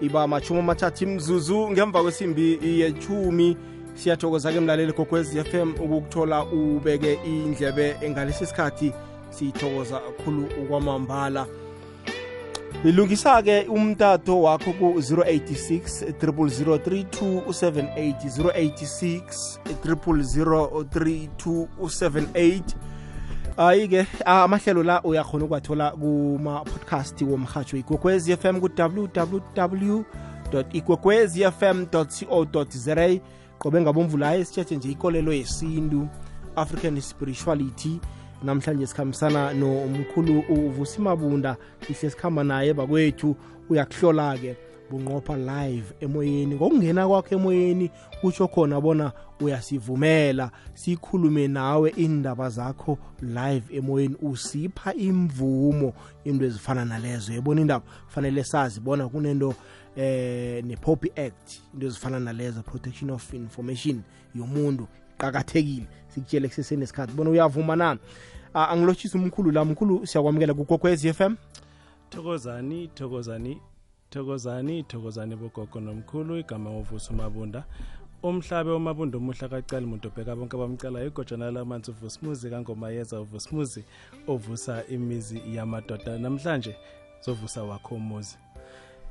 iba machumi amathathu imzuzu ngemva kwesimbi yechumi. Siyathokoza-ke mlaleli gokwez FM ukukuthola ubeke indlebe ngalesi sikhathi sithokoza kakhulu kwamambala ilungisa-ke umtato wakho ku-086 0003278 086 hayi-ke amahlelo la uyakhona ukuwathola kuma-podcast womhatsho igwekwezi fm ku-www igwekwezi fm co za qobe ngabomvu la esitshethe nje ikolelo yesintu african spirituality. Namhlanje sikhambisana nomkhulu uvusimabunda sihle sikhamba naye bakwethu uyakuhlola-ke bunqopha live emoyeni. Ngokungena kwakho emoyeni kutsho khona bona uyasivumela. Sikhulume nawe indaba zakho live emoyeni. Usipha imvumo into ezifana nalezo yebona indaba kufanele sazi bona kunento eh ne-poppy act into ezifana nalezo protection of information yomuntu. Qakathekile sikutshele kusesenesikhathi bona uyavuma na? Angilotshisa umkhulu la. Mkhulu siyakwamukela kugokwez f m. Thokozani thokozani thokozani thokozani bogogo nomkhulu igama ovusa umabunda umhlabe umabunda omuhle kacala umuntu obheka bonke abamcalayo. Igojana lamanzi uvusimuzi kangomayeza uvusimuzi ovusa imizi yamadoda. Namhlanje zovusa wakho umuzi.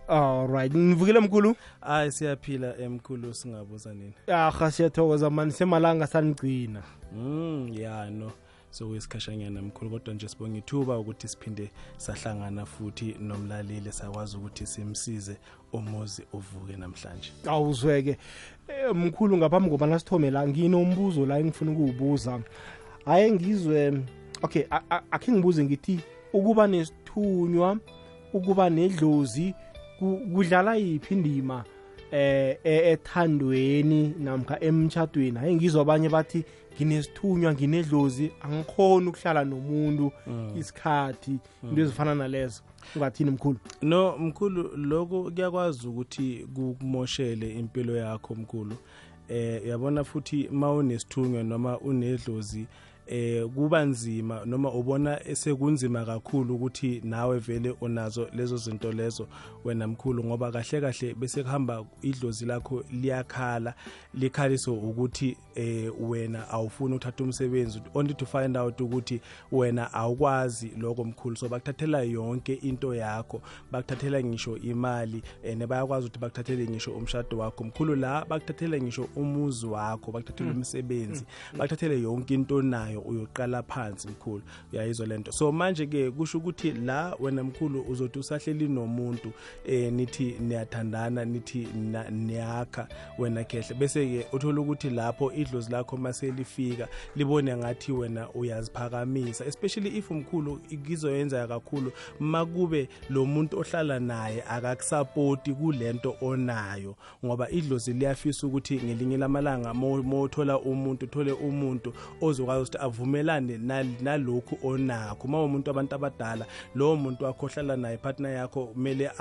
Alright nivukile mkhulu? Hayi siyaphila emkhulu singabuza nini aha siyathokoza mani semalanga sanigcina mm ya no sokuyisikhashanyana mkhulu kodwa nje sibonga ithuba ukuthi siphinde sahlangana futhi nomlaleli sakwazi ukuthi simsize umuzi uvuke namhlanje. Awuzweke. Eh, mkhulu ngaphambi kobana sithome la nginombuzo la engifuna ukuwubuza? Haye ngizwe okay a- a- akhe ngibuze ngithi ukuba nesithunywa ukuba nedlozi ku- kudlala yiphi indima eh e- ethandweni namkha emtshadweni haye ngizwa abanye bathi nginesithunywa nginedlozi angikhoni ukuhlala nomuntu isikhathi into ezifana nalezo. Ungathini mkhulu? No mkhulu lokho kuyakwazi ukuthi kumoshele impilo yakho mkhulu. Eh uyabona futhi mawunesithunywa noma unedlozi eh kuba nzima noma ubona sekunzima kakhulu ukuthi nawe vele unazo lezo zinto lezo wena mkhulu ngoba kahle kahle bese kuhamba idlozi lakho liyakhala likhaliso ukuthi eh wena awufuni uthatha umsebenzi. Only to find out ukuthi wena awukwazi lokho mkhulu. So bakuthathela yonke into yakho bakuthathela ngisho imali ene bayakwazi ukuthi bakuthathele ngisho umshado wakho. Mkhulu la bakuthathele ngisho umuzi wakho bakuthathele umsebenzi bakuthathele yonke into nayo uyoqala phansi mkhulu. Uyayizwa lento so manje ke kusho ukuthi la wena mkhulu uzothi usahleli nomuntu eh nithi niyathandana nithi niyakha wena kehle bese ke uthola ukuthi lapho idlozi lakho maselifika libone ngathi wena uyaziphakamisa. Especially if umkhulu ikizoyenza kakhulu makube lo muntu ohlala naye akakusapoti kulento onayo. Ngoba idlozi liyafisa ukuthi ngelinye lamalanga mothola umuntu uthole umuntu ozokwazi ukuthi avumelane nal- nalokhu onakho. Uma umuntu abantu abadala lowo muntu wakho ohlala naye partner yakho kumele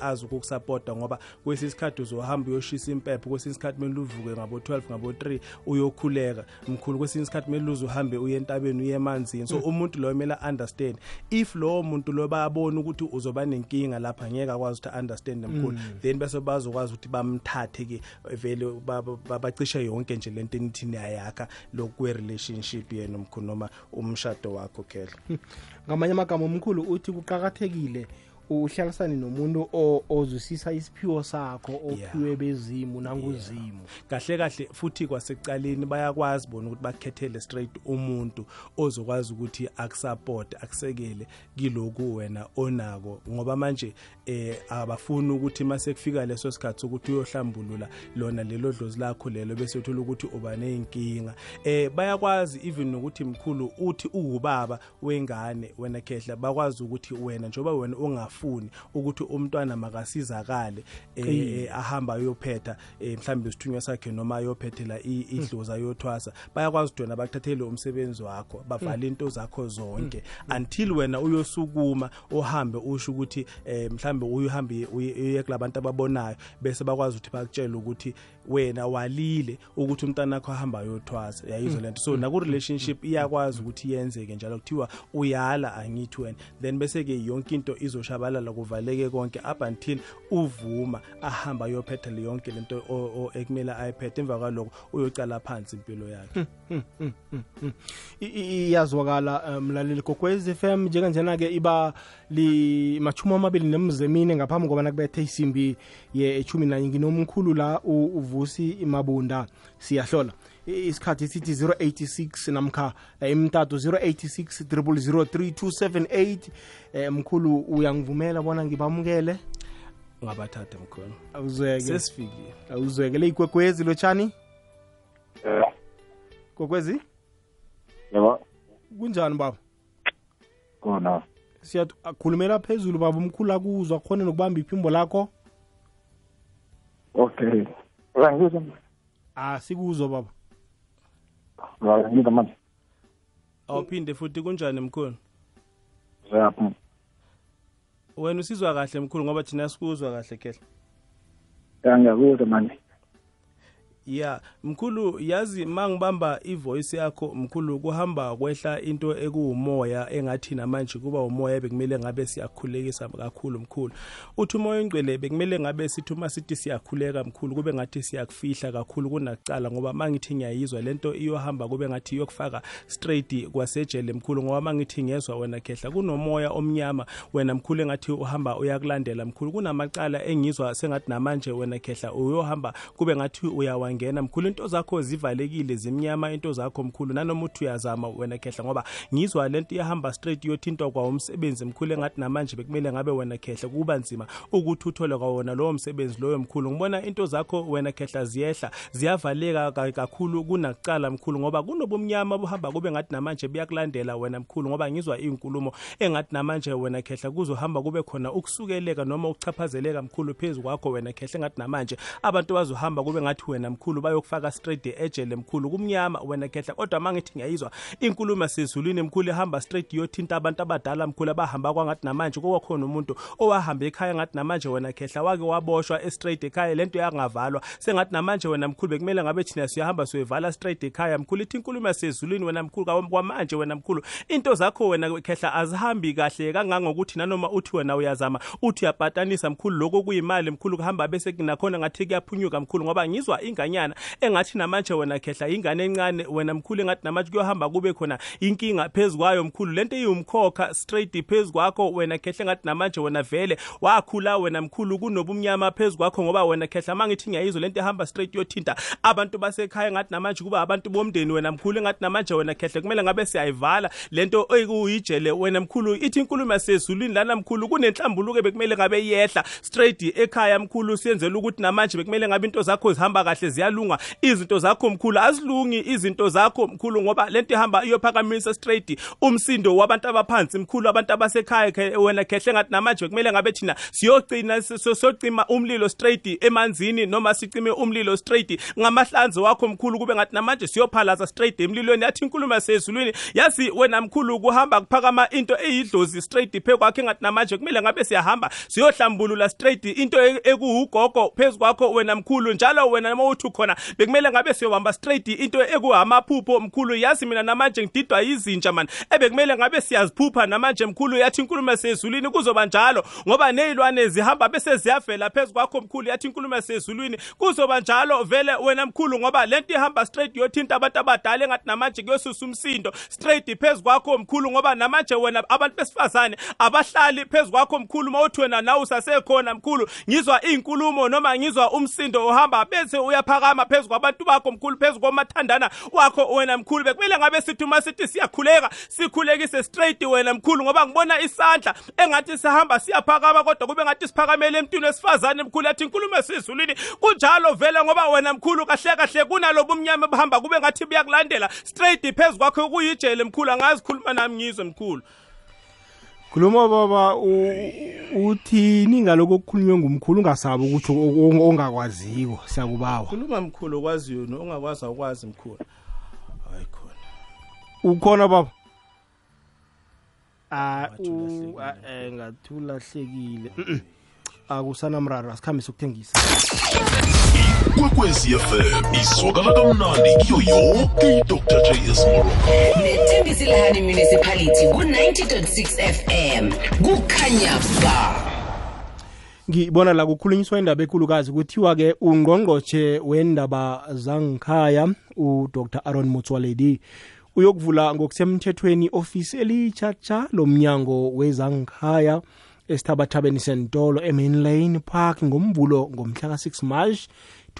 azi ukukusapota ngoba kwesinye isikhathi uzohamba uyoshisa impepho kwesinye isikhathi kumele uvuke ngabo-12 ngabo-3 uyokhuleka mkhulu. Kwesinye isikhathi kumele uze uhambe uye entabeni uye emanzini. So umuntu loyo kumele understand. If lowo muntu loyo bayabona ukuthi uzoba nenkinga lapha ngeke akwazi ukuthi understand mkhulu. Then bese bazokwazi ukuthi bamthathe-ke vele ba- ba- bacishe yonke nje lento enithi niyayakha lokwe-relationship yena mkhulu noma umshado wakho khehla ngamanye amagama omkhulu uthi kuqakathekile uhlalisane nomuntu ozwisisa isiphiwo sakho ophiwe bezimu nanguzimu. Kahle kahle futhi kwasekucaleni bayakwazi bona ukuthi bakukhethele straight umuntu ozokwazi ukuthi akusupport akusekele kiloku wena onako. Ngoba manje eh abafuni ukuthi mase kufika leso sikhathi sokuthi uyohlambulula lona lelo dlozi lakho lelo bese uthola ukuthi uba neyinkinga. Eh bayakwazi even nokuthi mkhulu uthi uwubaba wengane wena khehla bakwazi ukuthi wena njengoba wena ungafuni ukuthi umntwana makasizakale eh, eh ahamba ayophetha eh, mhlawumbe isithunywa sakhe noma ayophethela i- idlozi ayothwasa bayakwazi ukuthi wena bakuthathele umsebenzi wakho bavale into zakho zonke. Until wena uyosukuma uhambe usho ukuthi eh, mhlawumbe uyohambe uye uye kulabantu ababonayo bese bakwazi ukuthi bakutshele ukuthi wena walile ukuthi umntana wakho ahamba ayothwasa yayizwa lento. So naku relationship iyakwazi ukuthi yenzeke njalo. Kuthiwa uyala angithi wena then bese ke yonke into izoshabalala kuvaleke konke up until uvuma ahamba ayophetha le yonke lento ekumele ayiphethe. Emva kwaloko uyocala phansi impilo yakhe. I- i- iyazwakala eh, mlaleli kokwez FM njenganjena ke iba li machumo amabili nemzemine ngaphambi kobana kubethe isimbi ye-echumi nanye nginomkhulu la u- uvusi imabunda siyahlola. Isikhathi sithi 086 namkha imtatu imtato 086 0003278 eh, mkhulu uyangivumela bona ngibamukele? Ngabathatha mkhulu. Awuzweke. Awuzwekele igwegwezi lotshani? Eh, kokwezi yebo. Kunjani baba? Khona. Siyakhulumela phezulu baba. Umkhulu akuzwa khona nokubamba iphimbo lakho? Okay uyangizwa ah sikuzwa baba. Uyangizwa manje awuphinde futhi kunjani mkhulu? Ziyaphi? Wena usizwa kahle mkhulu ngoba thina sikuzwa kahle kehla ngiyakuzwa manje ya mkhulu yazi mangibamba ivoice yakho mkhulu kuhamba kwehla into ekuwumoya engathi namanje kuba umoya bekumele ngabe siyakhulekisa kakhulu mkhulu. Uthi umoya ongcwele bekumele ngabe sithi uma sithi siyakhuleka mkhulu kube ngathi siyakufihla kakhulu kunakucala ngoba mangithi ngiyayizwa lento iyohamba kube ngathi iyokufaka straight kwasejele mkhulu ngoba mangithi ngezwa wena khehla kunomoya omnyama wena mkhulu engathi uhamba uyakulandela mkhulu kunamacala engizwa sengathi namanje wena khehla uyohamba kube ngathi uyawangena mkhulu. Into zakho zivalekile zimnyama into zakho mkhulu. Nanoma uthi uyazama wena khehla ngoba ngizwa lento iyahamba straight yothintwa kwawo umsebenzi mkhulu engathi namanje bekumele ngabe wena khehla. Kuba nzima ukuthi uthole kwawona lowo msebenzi loyo mkhulu. Ngibona into zakho wena khehla ziyehla ziyavaleka kakhulu kunakucala mkhulu ngoba kunobumnyama obuhamba kube ngathi namanje buyakulandela wena mkhulu. Ngoba ngizwa iy'nkulumo engathi namanje wena khehla kuzohamba kube khona ukusukeleka noma ukuchaphazeleka mkhulu phezu kwakho wena khehla engathi namanje abantu bazohamba kube ngathi wena mkhulu bayokufaka straight ejele mkhulu kumnyama wena khehla. Kodwa mangithi ngiyayizwa inkulumo yasezulwini mkhulu ihamba straight yothinta abantu abadala mkhulu abahamba kwangathi namanje kuwakhona umuntu owahamba ekhaya ngathi namanje wena khehla wake waboshwa e-straight ekhaya lento yangavalwa sengathi namanje wena mkhulu bekumele ngabe thina siyahamba siyoyivala straight ekhaya mkhulu ithi inkulumo yasezulwini wena mkhulu kwa- kwamanje wena mkhulu. Into zakho wena khehla azihambi kahle kangangokuthi nanoma uthi wena uyazama uthi uyapatanisa mkhulu lokho kuyimali mkhulu kuhamba bese nakhona ngathi kuyaphunyuka mkhulu ngoba ngizwa inganyana engathi namanje wena khehla ingane encane wena mkhulu engathi namanje kuyohamba kube khona inkinga phezu kwayo mkhulu. Lento iwumkhokha straight phezu kwakho wena khehla engathi namanje wena vele wakhula wena mkhulu kunobumnyama phezu kwakho ngoba wena khehla mangithi ngiyayizwa lento ehamba straight yothinta abantu basekhaya engathi namanje kuba abantu bomndeni wena mkhulu engathi namanje wena khehla kumele ngabe siyayivala. Lento ekuyijele wena mkhulu ithi inkulumo yasezulwini lana mkhulu kunenhlambuluko bekumele ngabe iyehla straight ekhaya mkhulu siyenzela ukuthi namanje bekumele ngabe into zakho zihamba kahle ziyalunga. Izinto zakho mkhulu azilungi izinto zakho mkhulu ngoba lento ihamba iyophakamisa straight umsindo wabantu abaphansi mkhulu abantu abasekhaya khe- wena khehle ngathi namanje bekumele ngabe thina siyogcina siyocima umlilo straight emanzini noma sicime umlilo straight ngamahlanzi wakho mkhulu kube ngathi namanje siyophalaza straight emlilweni. Yathi inkulumo yasezulwini yazi wena mkhulu kuhamba kuphakama into eyidlozi straight phe kwakhe ngathi namanje kumele ngabe siyahamba siyohlambulula straight into e- ekuwugogo phezu kwakho wena mkhulu njalo wena noma uthi khona bekumele ngabe siyohamba straight into ekuhamaphupho mkhulu yazi mina namanje ngididwa yizinja man ebekumele ngabe siyaziphupha namanje mkhulu yathi inkulumo yasezulwini kuzoba njalo ngoba nezilwane zihamba bese ziyavela phezu kwakho mkhulu yathi inkulumo yasezulwini kuzoba njalo vele wena mkhulu ngoba lento ihamba straight yothinta abantu abadala engathi namanje kuyosusa umsindo. Straight phezu kwakho mkhulu ngoba namanje wena abantu besifazane abahlali phezu kwakho mkhulu mawuthi wena nawe usasekhona mkhulu ngizwa inkulumo noma ngizwa umsindo uhamba bese uyaphakama phezu kwabantu bakho mkhulu phezu komathandana wakho wena mkhulu. Bekumele ngabe sithi uma sithi siyakhuleka sikhulekise straight wena mkhulu ngoba ngibona isandla engathi sihamba siyaphakama kodwa kube ngathi siphakamele emntwini wesifazane mkhulu yathi inkulumo esizulwini. Kunjalo vele ngoba wena mkhulu kahle kahle kunalobu umnyama buhamba kube ngathi buyakulandela straight phezu kwakho kuyijele mkhulu. Angazikhuluma nami ngizwe mkhulu. Khuluma baba uthini ngalokho okukhulunywe ngumkhulu ungasabi ukuthi o- o- ongakwaziko? Siyakubawa. Khuluma mkhulu okwaziyo ongakwazi awukwazi mkhulu. Hayi khona. Ukhona baba? Ah Ngathi akusanamraro asikhambise ukuthengisa kwekwezi fm izwakala kamnandi kiyo yoke idr. Js morocco nethembisilahani municipality ku-90.6 fm kukhanya ba. Ngibona la kukhulunyiswa indaba ekhulukazi kuthiwa-ke ungqongqotshe wendaba zangikhaya udr. Aaron motswaledi uyokuvula ngokusemthethweni ofisi elitshatsha lomnyango wezangikhaya esithabathabeni sentolo emain lane park ngomvulo ngomhla ka-6 march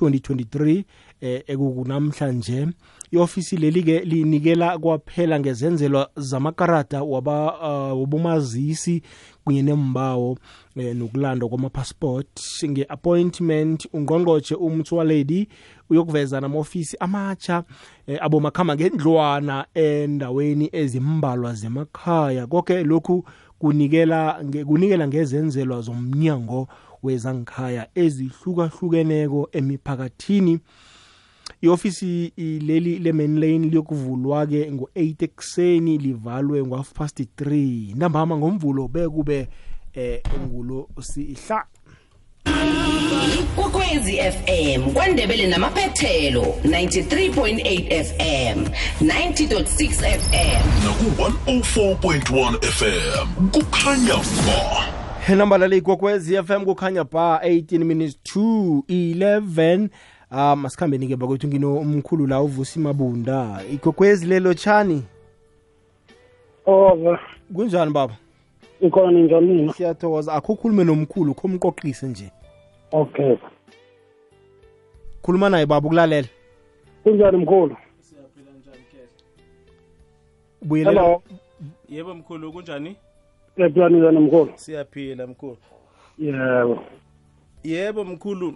2023 eh, ekukunamhlanje. Iofisi leli-ke linikela kwaphela ngezenzelwa zamakarata waba uh, wobumazisi kunye nembawo eh, nokulandwa kwamapassport nge-appointment ungqongqotshe umthwaledi uyokuveza nama-ofisi amatsha eh, abomakhama ngendlwana endaweni ezimbalwa zemakhaya. Konke lokhu kunikela nge, kunikela ngezenzelwa zomnyango wezangikhaya ezihlukahlukeneko emiphakathini. Iofisi leli le-main lane liyokuvulwa-ke ngo-8 ekuseni livalwe ngo-half past 3 ntambama ngomvulo bekube eh ngulo sihla kokwezi fm kwandebele namaphethelo 93.8 fm 90.6 fm naku-104.1 fm kukhanya ba nambala le ikwekwezi fm kukhanya ba 18 minutes to 11 um asikhambeni-ke bakwethu ngino umkhulu la uvusi mabunda. Igogwezi lelo tshani? Oh kunjani baba ikhona ninjani nina? siyathokoza akho ukhulume nomkhulu kho umqoqise nje Okay. khuluma naye baba ukulalela Kunjani mkhulu? buyelela Hello. yebo mkhulu kunjani Siyaphila ninjani mkhulu? siyaphila mkhulu Yebo. yebo mkhulu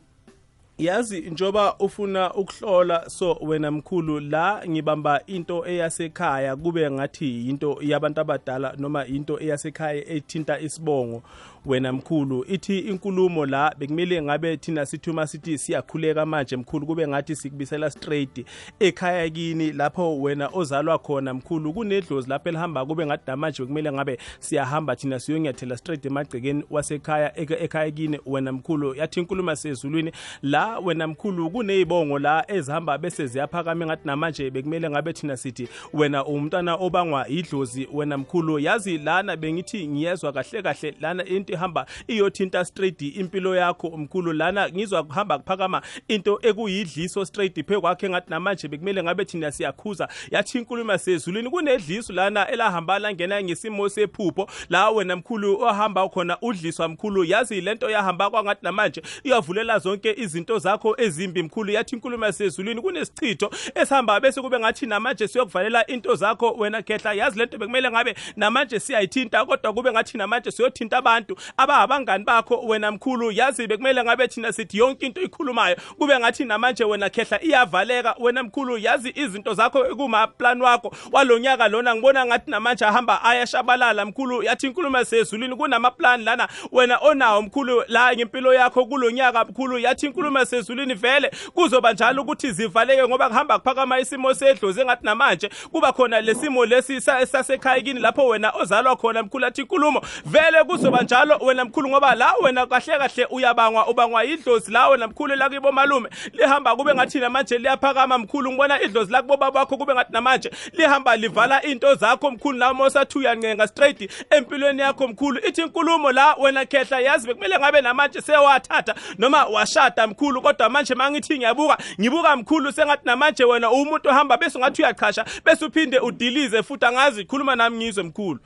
yazi njoba ufuna ukuhlola so wena mkhulu la ngibamba into eyasekhaya kube ngathi into yabantu abadala noma into eyasekhaya ethinta isibongo. Wena mkhulu ithi inkulumo la bekumele ngabe thina sithi uma sithi siyakhuleka manje mkhulu kube ngathi sikubisela straight ekhaya kini lapho wena ozalwa khona mkhulu kunedlozi lapho elihamba kube ngathi namanje bekumele ngabe siyahamba thina siyonyathela straight emagcekeni wasekhaya ekhaya kini. Wena mkhulu yathi inkulumo sezulwini la wena mkhulu kuneyibongo la ezihamba bese ziyaphakama ngathi namanje bekumele ngabe thina sithi wena umntwana obangwa idlozi wena mkhulu. Yazi lana bengithi ngiyezwa kahle kahle lana into ihamba iyothinta straight impilo yakho mkhulu. Lana ngizwa kuhamba kuphakama into ekuyidliso straight phe kwakhe ngathi namanje bekumele ngabe thina siyakhuza. Yathi inkulumo sezulwini kunedliso lana elahamba langena ngesimo sephupho. La wena mkhulu ohamba khona udliswa mkhulu. Yazi lento yahamba kwangathi namanje iyavulela zonke izinto zakho ezimbi mkhulu yathi inkulumo yasezulwini kunesichitho esihamba bese kube ngathi namanje siyokuvalela into zakho. Wena khehla yazi lento bekumele ngabe namanje siyayithinta kodwa kube ngathi namanje siyothinta abantu abangani bakho wena mkhulu. Yazi bekumele ngabe thina sithi yonke into ikhulumayo kube ngathi namanje wena khehla iyavaleka. Wena mkhulu yazi izinto zakho kumaplani wakho. Walonyaka lona ngibona ngathi namanje ahamba ayashabalala mkhulu. Yathi inkulumo yasezulwini kunamaplani lana. Wena onawo mkhulu la ngempilo yakho kulonyaka mkhulu. Yathi inkulumo yasezulwini vele kuzoba njalo ukuthi zivaleke ngoba kuhamba kuphakama isimo sedlozi engathi namanje kuba khona lesimo lesi sa- sasekhaya kini lapho wena ozalwa khona mkhulu athi inkulumo. Vele kuzoba njalo wena mkhulu ngoba la wena kahle kahle uyabangwa ubangwa idlozi la wena mkhulu la kibo malume. Lihamba kube ngathi namanje liyaphakama mkhulu ngibona idlozi la kubo babakho kube ngathi namanje lihamba livala into zakho mkhulu nami osathi uyancenga straight empilweni yakho mkhulu. Ithi inkulumo la wena khehla yazi bekumele ngabe namanje sewathatha noma washada mkhulu. Kodwa manje mangithi ngiyabuka ngibuka mkhulu sengathi namanje wena umuntu ohamba bese ngathi uyachasha bese uphinde udilize futhi angazi khuluma nami ngizwe mkhulu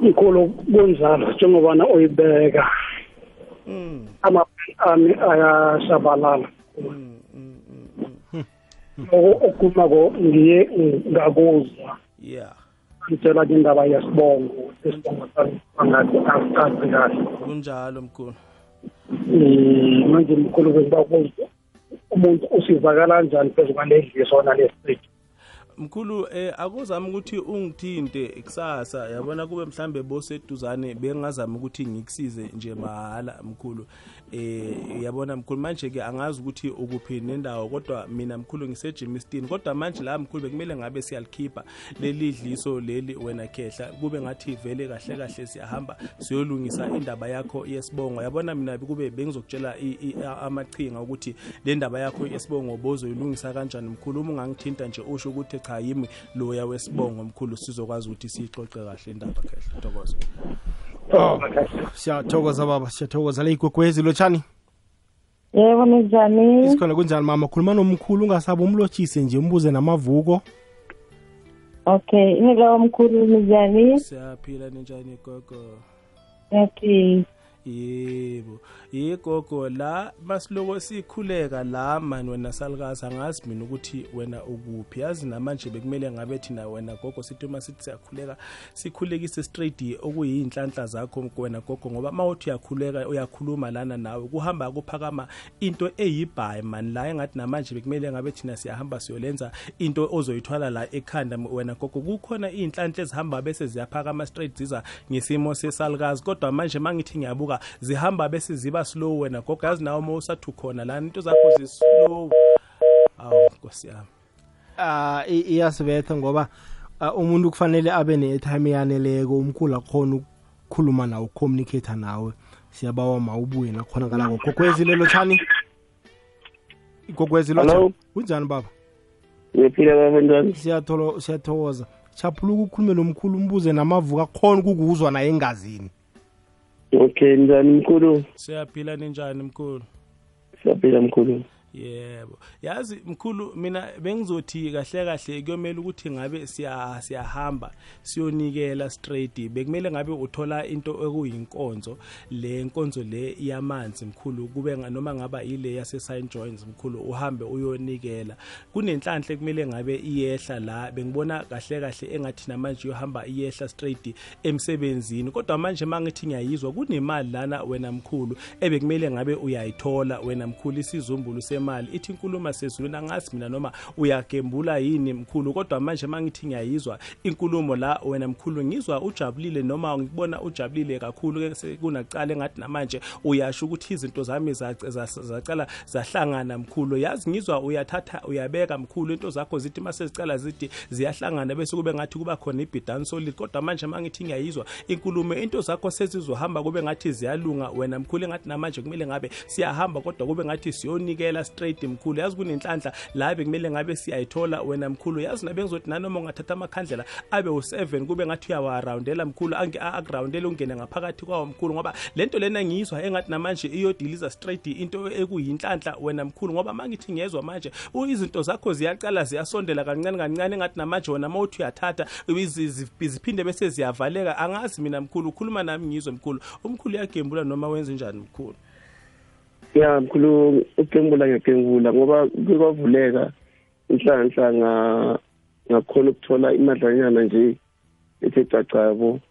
Mkhulu kunjalo njengobana uyibeka. Mm. Ama ami ayashabalala. Lokho okukhuluma ko ngiye ngakuzwa. yeah Ngitshela ke indaba yesibongo esibongo sami angathi asicaci kahle. kunjalo mkhulu manje mkhulu bekubakuzwa umuntu usizakala kanjani phezu kwaledliso nalesithi. mkhulu eh akuzami ukuthi ungithinte kusasa yabona kube mhlambe boseduzane bengazama ukuthi ngikusize nje mahala mkhulu eh yabona mkhulu manje ke angazi ukuthi ukuphi nendawo kodwa mina mkhulu ngiseJimistini kodwa manje la mkhulu bekumele ngabe siyalikhipha leli dliso leli wena khehla. Kube ngathi vele kahle kahle siyahamba siyolungisa indaba yakho yesibongo. Yabona mina kube bengizokutshela i- i- a- amachinga ukuthi le ndaba yakho yesibongo bozoyilungisa kanjani mkhulu? Uma ungangithinta nje usho ukuthi cha yimi loya wesibongo mkhulu sizokwazi ukuthi siyixoxe kahle indaba khehla. Ntokozo siyathokoza baba siyathokoza. Le igwegwezi lotshani yebo ninjani isikhona kunjani mama? Khuluma nomkhulu ungasabi umlotshise nje umbuze namavuko. Okay hello mkhulu ninjani siyaphila ninjani gogo? Yathi yebo. Yigogo la masiloko sikhuleka la mani wena salukazi angazi mina ukuthi wena ukuphi. Yazi namanje bekumele ngabe thina wena gogo sithi uma sithi siyakhuleka sikhulekise straight okuyinhlanhla zakho wena gogo ngoba mawuthi uyakhuleka uyakhuluma lana nawe kuhamba kuphakama into eyibhayi mani. La engathi namanje bekumele ngabe thina siyahamba siyolenza into ozoyithwala la ekhanda wena gogo. Kukhona iy'nhlanhla ezihamba bese ziyaphakama straight ziza ngesimo sesalukazi kodwa manje mangithi ngiyabuka zihamba bese ziba slow wena. Gogo yazi nawe uma usathu khona lana into zakho zislow awu nkosi yami. Ah iyasibetha ngoba ah, umuntu kufanele abe ne-airtime eyaneleko umkhulu akhona ukukhuluma nawe ukucommunicate nawe. Siyabawa mawubuye nakhona ngalako. Gogwezi lelo tshani igogwezi lo kunjani baba? Babantwana siyatholo siyathokoza. Chaphuluka ukhulume nomkhulu umbuze namavuka khona ukukuzwa naye engazini okay njani mkhulu. Siyaphila ninjani mkhulu? Siyaphila mkhulu. Yebo. Yazi mkhulu mina bengizothi kahle kahle kuyomela ukuthi ngabe siya siyahamba siyonikela straight. Bekumele ngabe uthola into ekuyinkonzo le nkonzo le yamanzi mkhulu kube noma ngaba ile yase St John's mkhulu uhambe uyonikela. Kunenhlanhla kumele ngabe iyehla la bengibona kahle kahle engathi namanje yohamba iyehla straight emsebenzini. Kodwa manje mangithi ngiyayizwa kunemali lana wena mkhulu ebekumele ngabe uyayithola wena mkhulu isizumbulu semali ithi inkulumo sezulwini angazi mina noma uyagembula yini mkhulu kodwa manje mangithi ngiyayizwa inkulumo la wena mkhulu ngizwa ujabulile noma ngibona ujabulile kakhulu ke kunacala engathi namanje uyasho ukuthi izinto zami zac- zacala zahlangana mkhulu. Yazi ngizwa uyathatha uyabeka mkhulu into zakho zithi uma sezicala zithi ziyahlangana bese kube ngathi kuba khona ibhidan solid. Kodwa manje mangithi ngiyayizwa inkulumo into zakho sezizohamba kube ngathi ziyalunga wena mkhulu engathi namanje kumele ngabe siyahamba kodwa kube ngathi siyonikela straight mkhulu yazi kunenhlanhla la bekumele ngabe siyayithola wena mkhulu. Yazi nabe ngizothi nanoma ungathatha amakhandlela abe u7 kube ngathi uyawarawundela mkhulu ange akurawundele ungene ngaphakathi kwawo mkhulu ngoba lento lena ngiyizwa engathi namanje iyodiliza straight into ekuyinhlanhla wena mkhulu ngoba mangithi ngiyezwa manje u- izinto zakho ziyaqala ziyasondela kancane kancane engathi namanje wena mawuthi uyathatha izi- zi- ziphinde bese ziyavaleka. Angazi mina mkhulu ukhuluma nami ngizwe mkhulu. Umkhulu uyagembula noma wenze njani mkhulu? Ya mkhulu ukugembula ngiyagembula ngoba kuke kwavuleka inhlanhla nga ngakhona ukuthola imadlanyana nje ethe caca yabo mm.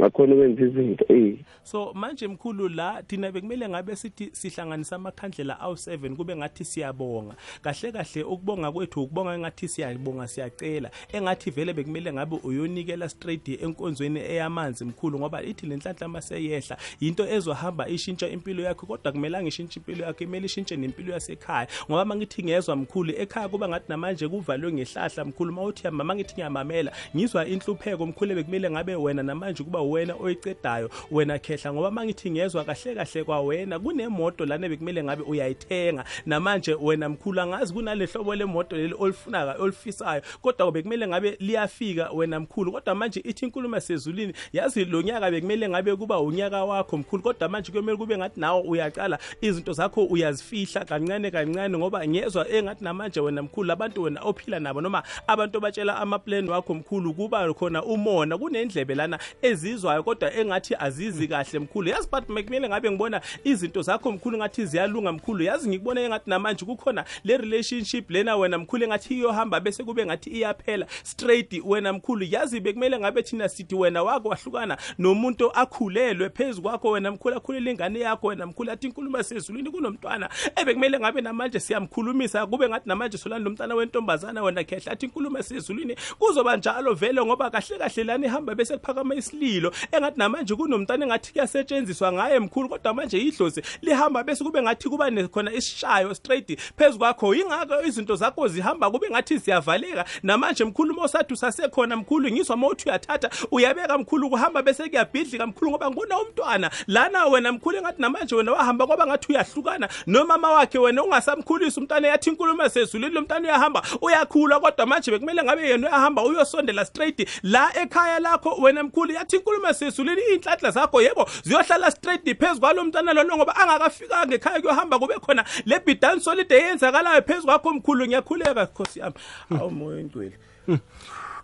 Ngakhona ukwenza izinto eh so manje mkhulu la thina bekumele ngabe sithi sihlanganisa amakhandlela awu7 kube ngathi siyabonga. Kahle kahle ukubonga kwethu ukubonga engathi siyabonga siyacela. Engathi vele bekumele ngabe uyonikela straight enkonzweni eyamanzi mkhulu ngoba ithi lenhlanhla maseyehla into ezohamba ishintsha impilo yakho kodwa kumele angishintshe impilo yakho imele ishintshe nempilo yasekhaya. Ngoba mangithi ngezwe mkhulu ekhaya kuba ngathi namanje kuvalwe ngehlahla mkhulu mawuthi yama mangithi ngiyamamela ngizwa inhlupheko mkhulu bekumele ngabe wena namanje kuba wena oyicedayo wena khehla ngoba mangithi ngezwe kahle kahle kwawena kunemoto lana bekumele ngabe uyayithenga. Namanje wena mkhulu angazi kunale hlobo lemoto leli olifunaka olifisayo kodwa bekumele ngabe liyafika wena mkhulu. Kodwa manje ithi inkulumo sezulwini yazi lo nyaka bekumele ngabe kuba unyaka wakho mkhulu kodwa manje kuyomele kube ngathi nawe uyaqala izinto zakho uyazifihla kancane kancane ngoba ngezwa engathi namanje wena mkhulu abantu wena ophila nabo noma abantu abatshela amaplan wakho mkhulu kuba khona umona kunendlebe lana ezizwayo kodwa engathi azizi kahle mkhulu. Yazi but makumele ngabe ngibona izinto zakho mkhulu ngathi ziyalunga mkhulu. Yazi ngikubona engathi namanje kukhona le relationship lena wena mkhulu engathi iyohamba bese kube ngathi iyaphela straight wena mkhulu. Yazi bekumele ngabe thina sithi wena wako wahlukana nomuntu akhulelwe phezu kwakho wena mkhulu akhulela ingane yakho wena mkhulu athi inkulumo sezulwini kunomntwana. Ebekumele ngabe namanje siyamkhulumisa kube ngathi namanje solani lo mntana wentombazana wena khehla athi inkulumo sezulwini kuzoba njalo vele ngoba kahle kahle lani ihamba bese kuphakama isililo engathi namanje kunomntana engathi kuyasetshenziswa ngaye mkhulu kodwa manje idlozi lihamba bese kube ngathi kuba ne- khona isishayo straight phezu kwakho. Yingakho izinto zakho zihamba kube ngathi ziyavaleka. Namanje mkhulu mosathi usasekhona mkhulu ngizwa mawuthi uyathatha uyabeka mkhulu kuhamba bese kuyabhidlika mkhulu ngoba ngibona umntwana. Lana wena mkhulu engathi namanje wena wahamba kwaba ngathi uyahlukana nomama wakhe wena ungasamkhulisa umntwana yathi inkulumo sezulwini lo mntwana uyahamba uyakhula kodwa manje bekumele ngabe yena uyahamba uyosondela straight. La ekhaya lakho wena mkhulu mkhulu yathi inkulumo yasezulwini iy'nhlanhla zakho yebo ziyohlala straight phezu kwalo mntwana lona ngoba angakafikanga ekhaya kuyohamba kube khona le bidani solide eyenzakalayo phezu kwakho mkhulu ngiyakhuleka khosi yami. Awu moya oyingcwele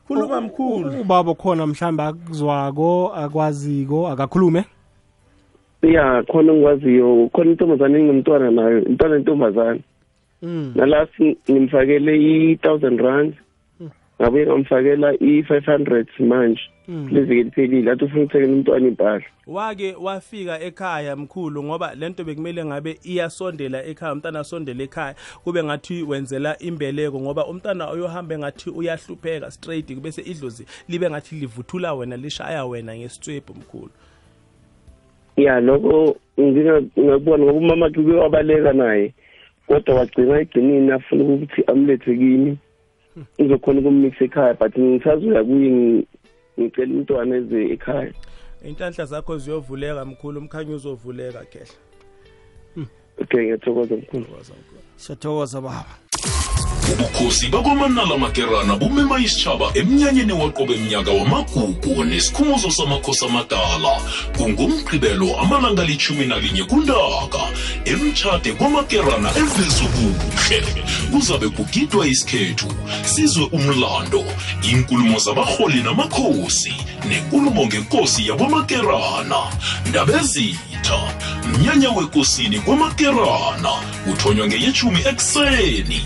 khuluma mkhulu. Ubaba khona mhlawumbe akuzwako akwaziko akakhulume? Ya khona engikwaziyo khona intombazane engimntwana nayo intwana intombazane Mm. nalasi ngimfakele i-thousand rand. Ngabuye ngamfakela i-five hundred manje leviki liphelile athi ufuna ukuthekela umntwana impahla wake wafika ekhaya mkhulu ngoba lento bekumele ngabe iyasondela ekhaya umntana asondele ekhaya kube ngathi wenzela imbeleko ngoba umntana uyohamba ngathi uyahlupheka straight bese idlozi libe ngathi livuthula wena lishaya wena ngesitswebhu mkhulu. Ya lokho nginga- ngakubona ngoba umama ke wabaleka naye kodwa wagcina egcinini afuna ukuthi amlethe kimi. Ngizokhona ukummixa ekhaya but ngisazuya kuye ngi- ngicela umntwana eze ekhaya. Inhlanhla zakho ziyovuleka mkhulu umkhanyo uzovuleka kehla okay ngiyathokoza mkhulu. Siyathokoza baba ubukhosi bakwamanala makerana bumema isitshaba emnyanyeni waqobe mnyaka wamagugu nesikhumuzo samakhosi amadala. Kungumgqibelo amalanga lichumi nalinye kuntaka. Emtshade kwamakerana evezubuhle kuzabe kugidwa isikhethu sizwe umlando inkulumo zabarholi namakhosi nenkulumo ngenkosi yakwamakerana ndabezitha mnyanya wekosini kwamakerana uthonywa ngeyeshumi ekuseni.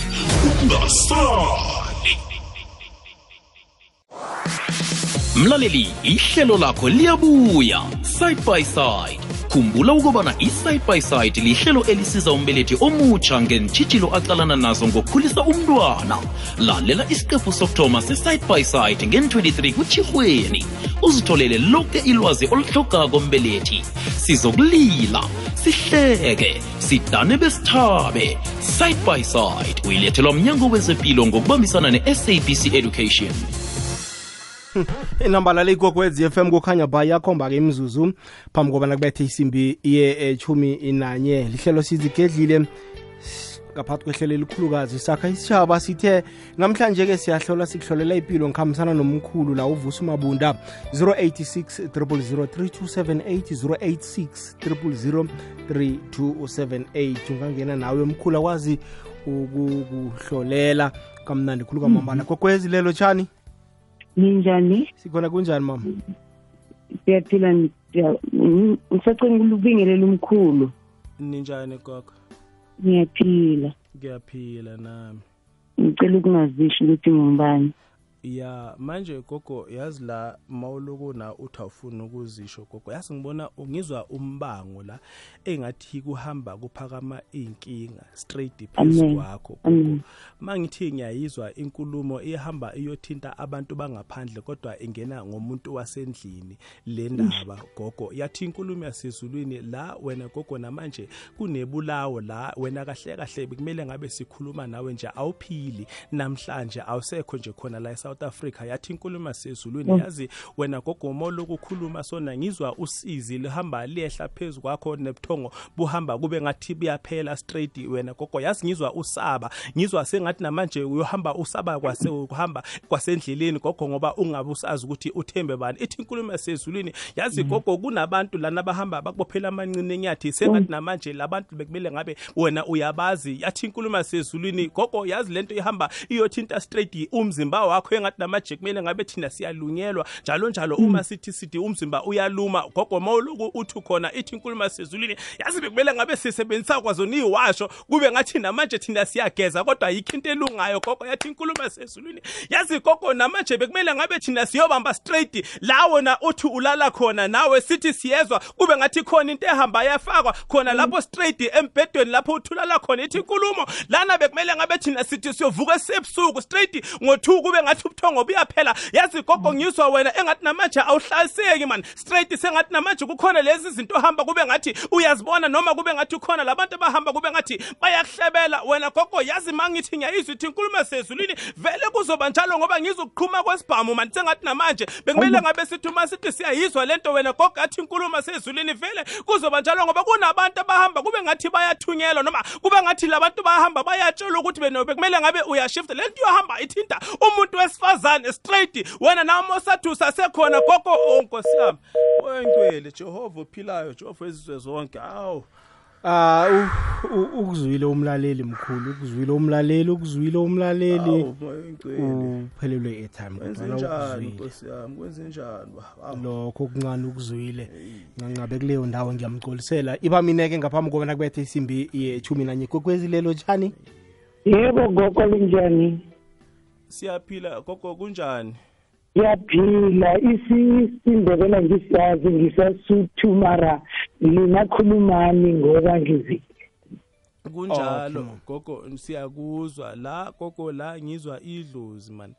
Ungasali mlaleli ihlelo lakho liyabuya side by side khumbula ukubana i-side by side lihlelo elisiza umbelethi omutsha ngentshitshilo acalana nazo ngokukhulisa umntwana. Lalela isiqephu sokuthoma se-side by side ngen-23 kutshirhweni uzitholele lonke ilwazi oluhlogako mbelethi. Sizokulila sihleke sidane besithabe. Side by side uyilethelwa mnyango wezempilo ngokubambisana ne-sabc education inamba le ikokwezi FM kukhanya ba yakhomba ke imzuzu phambi kobana kubethe isimbi ye chumi nanye. Lihlelo sizigedlile ngaphakathi kwehlelo elikhulukazi. Sakha isitshaba sithe namhlanje ke siyahlola sikuhlolela impilo ngikhambisana nomkhulu la uvusa umabunda 086 0003278 086 3278 ungangena nawe mkhulu akwazi ukukuhlolela. Kamnandi khulu kwamambala. Kokwezi lelo tshani ninjani? Sikhona kunjani mama? Siyaphila ngisacenga ulubingelela ngisacela umkhulu? Ninjani gogo? Ngiyaphila. Ngiyaphila nami. Ngicela ukungazisho ukuthi ngingubani ya manje gogo yazi la mawuloku na uthi awufuni ukuzisho gogo yazi ngibona ngizwa umbango la engathi kuhamba kuphakama iy'nkinga straight phezu Amen. kwakho gogo Amen. ma ngithi ngiyayizwa inkulumo ihamba iyothinta abantu bangaphandle kodwa ingena ngomuntu wasendlini le ndaba gogo yathi inkulumo yasezulwini la wena gogo namanje kunebulawo la wena kahle kahle bekumele ngabe sikhuluma nawe nje awuphili namhlanje awusekho nje khona la eSouth Africa yathi inkulumo yasezulwini yazi wena gogo lokukhuluma kukhuluma sona ngizwa usizi lihamba lehla phezulu kwakho nebuthongo buhamba kube ngathi buyaphela straight. Wena gogo yazi ngizwa usaba ngizwa sengathi namanje uyohamba usaba kwase uhamba kwasendleleni gogo ngoba ungabe usazi ukuthi uthembe bani. Ithi inkulumo yasezulwini yazi gogo kunabantu lana bahamba bakubophela amancini enyathi sengathi namanje labantu bekumele ngabe wena uyabazi. Yathi inkulumo yasezulwini gogo yazi lento ihamba iyothinta straight umzimba wakho engathi namanje kumele ngabe thina siyalunyelwa njalo njalo uma sithi sithi umzimba uyaluma gogo mawuloku uthi khona ithi inkulumo sezulwini yazi bekumele ngabe sisebenzisa kwazona iwasho kube ngathi namanje thina siyageza kodwa ayikho into elungayo gogo yathi inkulumo sezulwini. Yazi gogo namanje bekumele ngabe thina siyobamba straight la wona uthi ulala khona nawe sithi siyezwa kube ngathi khona into ehamba yafakwa khona lapho straight embhedweni lapho uthulala khona ithi inkulumo. Lana bekumele ngabe thina sithi siyovuka sebusuku straight ngo-two kube ngathi ubuthongo buyaphela yazi gogo ngizwa wena engathi namanje awuhlaliseki man. Straight sengathi namanje kukhona lezi zinto hamba kube ngathi uyazibona noma kube ngathi ukhona labantu abahamba kube ngathi bayakuhlebela. Wena gogo yazi mangithi ngiyayizwa ithi inkulumo yasezulwini vele kuzoba njalo ngoba ngizokuqhuma kwesibhamu mani sengathi namanje bekumele ngabe sithi uma sithi siyayizwa lento wena gogo athi inkulumo yasezulwini vele kuzoba njalo ngoba kunabantu abahamba kube ngathi bayathunyelwa noma kube ngathi labantu bayahamba bayatshelwa ukuthi beno bekumele ngabe uyashifta. Lento yohamba ithinta umuntu wesifazane wesifazane straight wena namosathu sasekhona gogo oh nkosi yami. Oyingcwele jehova ophilayo jehova ezizwe zonke. Hawu. Ah u- u- ukuzwile umlaleli mkhulu ukuzwile umlaleli ukuzwile umlaleli. Hawu oyingcwele uphelelwe airtime kwenze kodwa njani ukuzwile. nkosi yami? Kwenze njani? Hawu. lokho okuncane ukuzwile. Ngangabe kuleyo ndawo ngiyamcolisela. Iba mineke ngaphambi kobana kubethe isimbi yethumi nanye. Kwekwezi lelo tshani? Yebo gogo linjani? Siyaphila gogo kunjani? Ngiyaphila isindebela ngisiyazi ngisasuthu mara linakhulumani ngoba ngizile kunjalo Okay, gogo siyakuzwa la gogo la ngizwa idlozi man.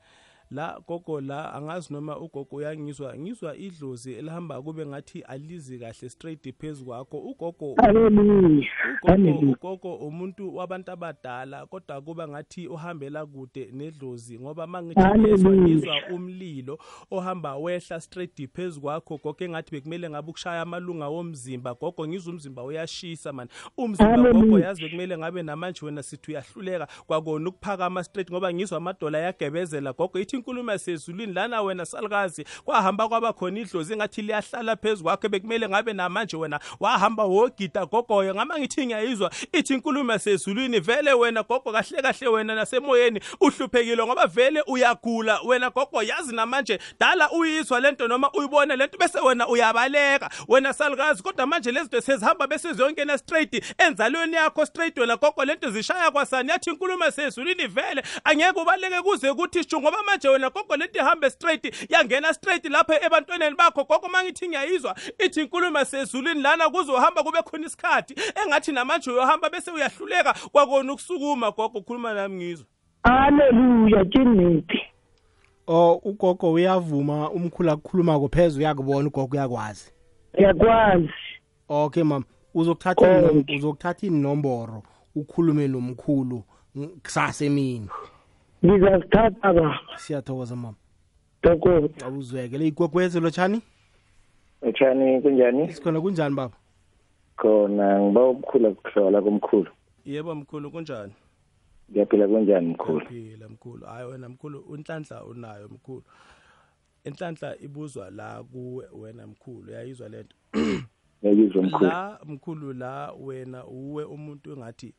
La gogo la angazi noma ugogo uyangizwa ngizwa idlozi elihamba kube ngathi alizi kahle straight phezu kwakho ugogo haleluya ugogo haleluya ugogo umuntu wabantu abadala kodwa kuba ngathi uhambela kude nedlozi ngoba mangithi Hallelujah. ngizwa ngizwa umlilo ohamba wehla straight phezu kwakho gogo engathi bekumele ngabe ukushaya amalunga womzimba gogo ngizwa umzimba uyashisa man umzimba gogo Hallelujah. yazi bekumele ngabe namanje wena sithi uyahluleka kwakona ukuphakama straight ngoba ngizwa amadola yagebezela gogo ithi inkulumo yasezulwini lana wena salukazi kwahamba kwaba khona idlozi engathi liyahlala phezu kwakho bekumele ngabe namanje wena wahamba wogida gogoyo ngama ngithi ngiyayizwa ithi inkulumo yasezulwini vele wena gogo kahle kahle wena nasemoyeni uhluphekile ngoba vele uyagula. Wena gogo yazi namanje dala uyizwa lento noma uyibona lento bese wena uyabaleka. Wena salukazi kodwa manje lezinto sezihamba bese ziyongena straight enzalweni yakho straight wena gogo lento zishaya kwasani. Yathi inkulumo yasezulwini vele angeke ubaleke kuze kuthi shu ngoba manje wena gogo lento ihambe straight yangena straight lapha ebantwaneni bakho. Gogo mangithi ngiyayizwa ithi inkulumo yasezulwini lana kuzohamba kube khona isikhathi engathi namanje uyohamba bese uyahluleka kwakona ukusukuma. Gogo khuluma nami ngizwa haleluya kineti o ugogo uyavuma umkhulu akukhulumako phezulu uyakubona ugogo uyakwazi? Ngiyakwazi okay mama. Uzokuthatha Okay. inom- uzokuthatha inomboro ukhulume nomkhulu ng- kusasa emini. Ngizazithatha baba siyathokoza mama. Dokoda awuzwekele igwegwezi lotshani Echani kunjani? sikhona kunjani baba? Khona ngiba ukukhula kuhlola komkhulu. yebo mkhulu kunjani? Ngiyaphila kunjani mkhulu? phila mkhulu. Hayi wena mkhulu unhlanhla unayo mkhulu. Inhlanhla ibuzwa la kuwe wena mkhulu. Uyayizwa lento Ngiyizwa mkhulu. la mkhulu la wena uwe umuntu engathi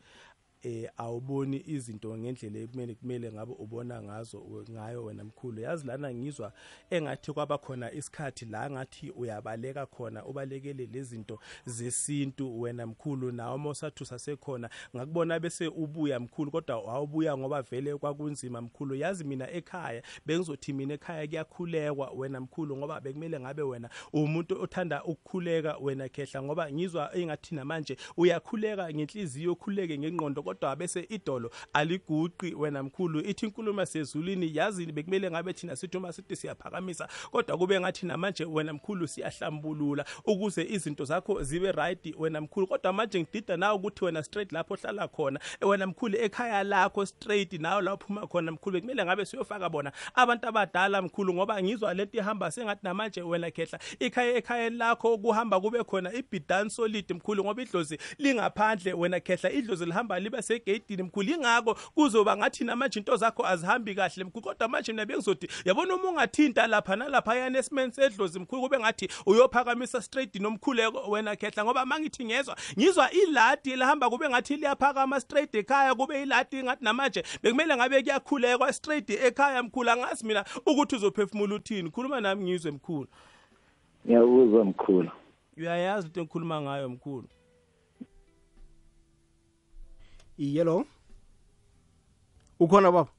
eh awuboni izinto ngendlela ekumele kumele ngabe ubona ngazo u- ngayo wena mkhulu. Yazi lana ngizwa engathi kwaba khona isikhathi la ngathi uyabaleka khona ubalekele lezinto zesintu wena mkhulu nawe mosathu sasekhona ngakubona bese ubuya mkhulu kodwa awubuya ngoba vele kwakunzima mkhulu. Yazi mina ekhaya bengizothi mina ekhaya kuyakhulekwa wena mkhulu ngoba bekumele ngabe wena umuntu othanda ukukhuleka wena khehla ngoba ngizwa engathi namanje uyakhuleka ngenhliziyo ukhuleke ngengqondo kodwa bese idolo aliguqi wena mkhulu ithi inkulumo sezulwini yazi bekumele ngabe thina sithi uma sithi siyaphakamisa kodwa kube ngathi namanje wena mkhulu siyahlambulula ukuze izinto zakho zibe right wena mkhulu. Kodwa manje ngidida nawe ukuthi wena straight lapho ohlala khona wena mkhulu ekhaya lakho straight nawe la uphuma khona mkhulu bekumele ngabe siyofaka bona abantu abadala mkhulu ngoba ngizwa lento ihamba sengathi namanje wena khehla ikhaya ekhayeni lakho kuhamba kube khona ibhidan solid mkhulu ngoba idlozi lingaphandle wena khehla idlozi lihamba libe segeyidini mkhulu. Ingako kuzoba ngathi namanje into zakho azihambi kahle mkhulu kodwa manje mina bengizothi yabona uma ungathinta lapha nalapha yana esimeni sedlozi mkhulu kube ngathi uyophakamisa straight nomkhuleko wena khehla ngoba mangithi ngezwa ngizwa iladi elihamba kube ngathi liyaphakama straight ekhaya kube iladi ngathi namanje bekumele ngabe kuyakhulekwa straight ekhaya mkhulu. Angazi mina ukuthi uzophefumula uthini. Khuluma nami ngizwe mkhulu. Ngiyakuzwa mkhulu. uyayazi into engikhuluma ngayo mkhulu. Iyelo ukhona baba?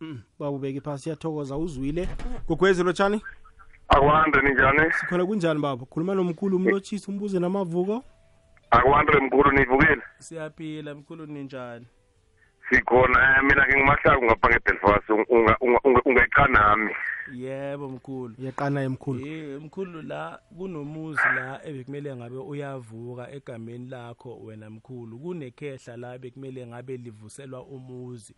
Mm, baba ubeke phasi siyathokoza uzwile. Gogwezi lotshani? Akwande ninjani? Sikhona kunjani baba? Khuluma nomkhulu umlotshisi umbuze namavuko. Akwande mkhulu nivukile? Siyaphila mkhulu ninjani? Sikhona eh, mina ke ngimahlangu ngapha ngebelfast ungayiqa nami. Yebo mkhulu. Yaqana emkhulu. Eh mkhulu la kunomuzi la ebekumele ngabe uyavuka egameni lakho wena mkhulu. Kunekhehla la bekumele ngabe livuselwa umuzi.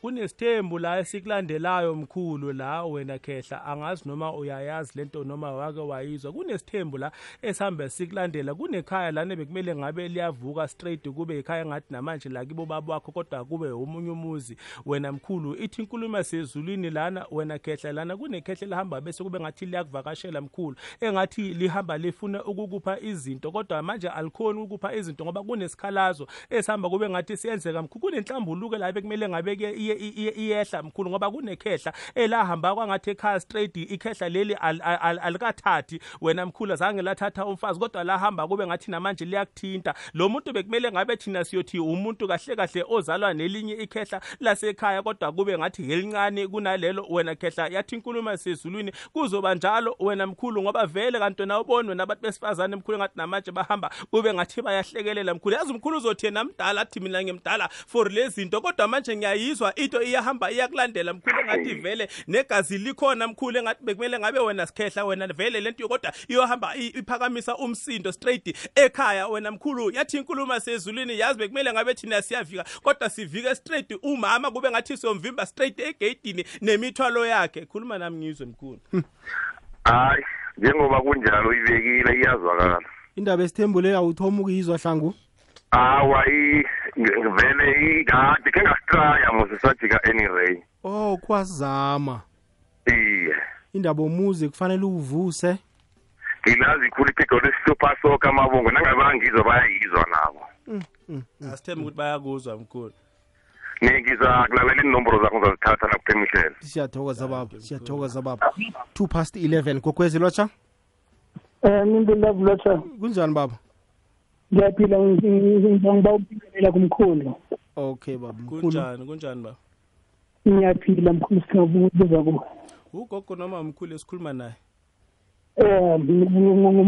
Kunesithembu la esikulandelayo mkhulu la wena khehla. Angazi noma uyayazi lento noma wake wayizwa. Kunesithembu la esihambe sikulandela. Kunekhaya lana bekumele ngabe liyavuka straight kube ikhaya ngathi namanje la kibo baba wakho kodwa kube umunye umuzi. Wena mkhulu ithi inkulumo sezulwini lana wena khehla lana kunekhehla lihamba bese kube ngathi liyakuvakashela mkhulu engathi lihamba lifuna ukukupha izinto. Kodwa manje alikhoni ukupha izinto ngoba kunesikhalazo esihamba kube ngathi siyenzeka mkhulu. Kunenhlambuluko la bekumele ngabe ke iye- iye- iyehla mkhulu ngoba kunekhehla elahamba kwangathi ekhaya straight ikhehla leli al- al- al- alikathathi. Wena mkhulu azange lathatha umfazi kodwa lahamba kube ngathi namanje liyakuthinta. Lo muntu bekumele ngabe thina siyothi umuntu kahle kahle ozalwa nelinye ikhehla lasekhaya kodwa kube ngathi elincane kunalelo wena khehla yathi inkulumo sezulwini kuzoba njalo wena mkhulu ngoba vele kanti wena ubonwe nabantu besifazane mkhulu ngathi namanje bahamba kube ngathi bayahlekelela mkhulu. Yazi mkhulu uzothi yena mdala athi mina ngimdala for lezi zinto kodwa manje ngiyayizwa into iyahamba iyakulandela mkhulu engathi vele negazi likhona mkhulu engathi bekumele ngabe wena sikhehla wena vele lento kodwa iyohamba iphakamisa umsindo straight ekhaya. Wena mkhulu yathi inkulumo sezulwini yazi bekumele ngabe thina siyavika kodwa sivike straight umama kube ngathi siyomvimba straight egeyidini nemithwalo yakhe. Khuluma nami ngizwe mkhulu. Hayi njengoba kunjalo ibekile iyazwakala. Indaba esithembu leyo awuthoma ukuyizwa hlangu? Hawa i- nge- vele ikade ke ngasitraya mosisajika anyway oh kwazama. Iye. Indaba omuzi kufanele uvuse ngilazi ikhulu iphiko lesisupha soka amabongo nangabe angizwa bayayizwa nabo. Asithembe ukuthi bayakuzwa mkhulu. Ngiza kulalela inomboro zakho ngizazithatha nakuphemihlelo siyathokoza baba. siyathokoza baba. Two past 11 kokwezi lotsha? Um nimpilulavu lotsha. Kunjani baba? Ngiyaphila ngiba ukuphilela kumkhulu. Okay baba. Mkhulu kunjani kunjani ba ngiyaphila mkhulu singabuza kubo ugogo noma umkhulu esikhuluma naye? Um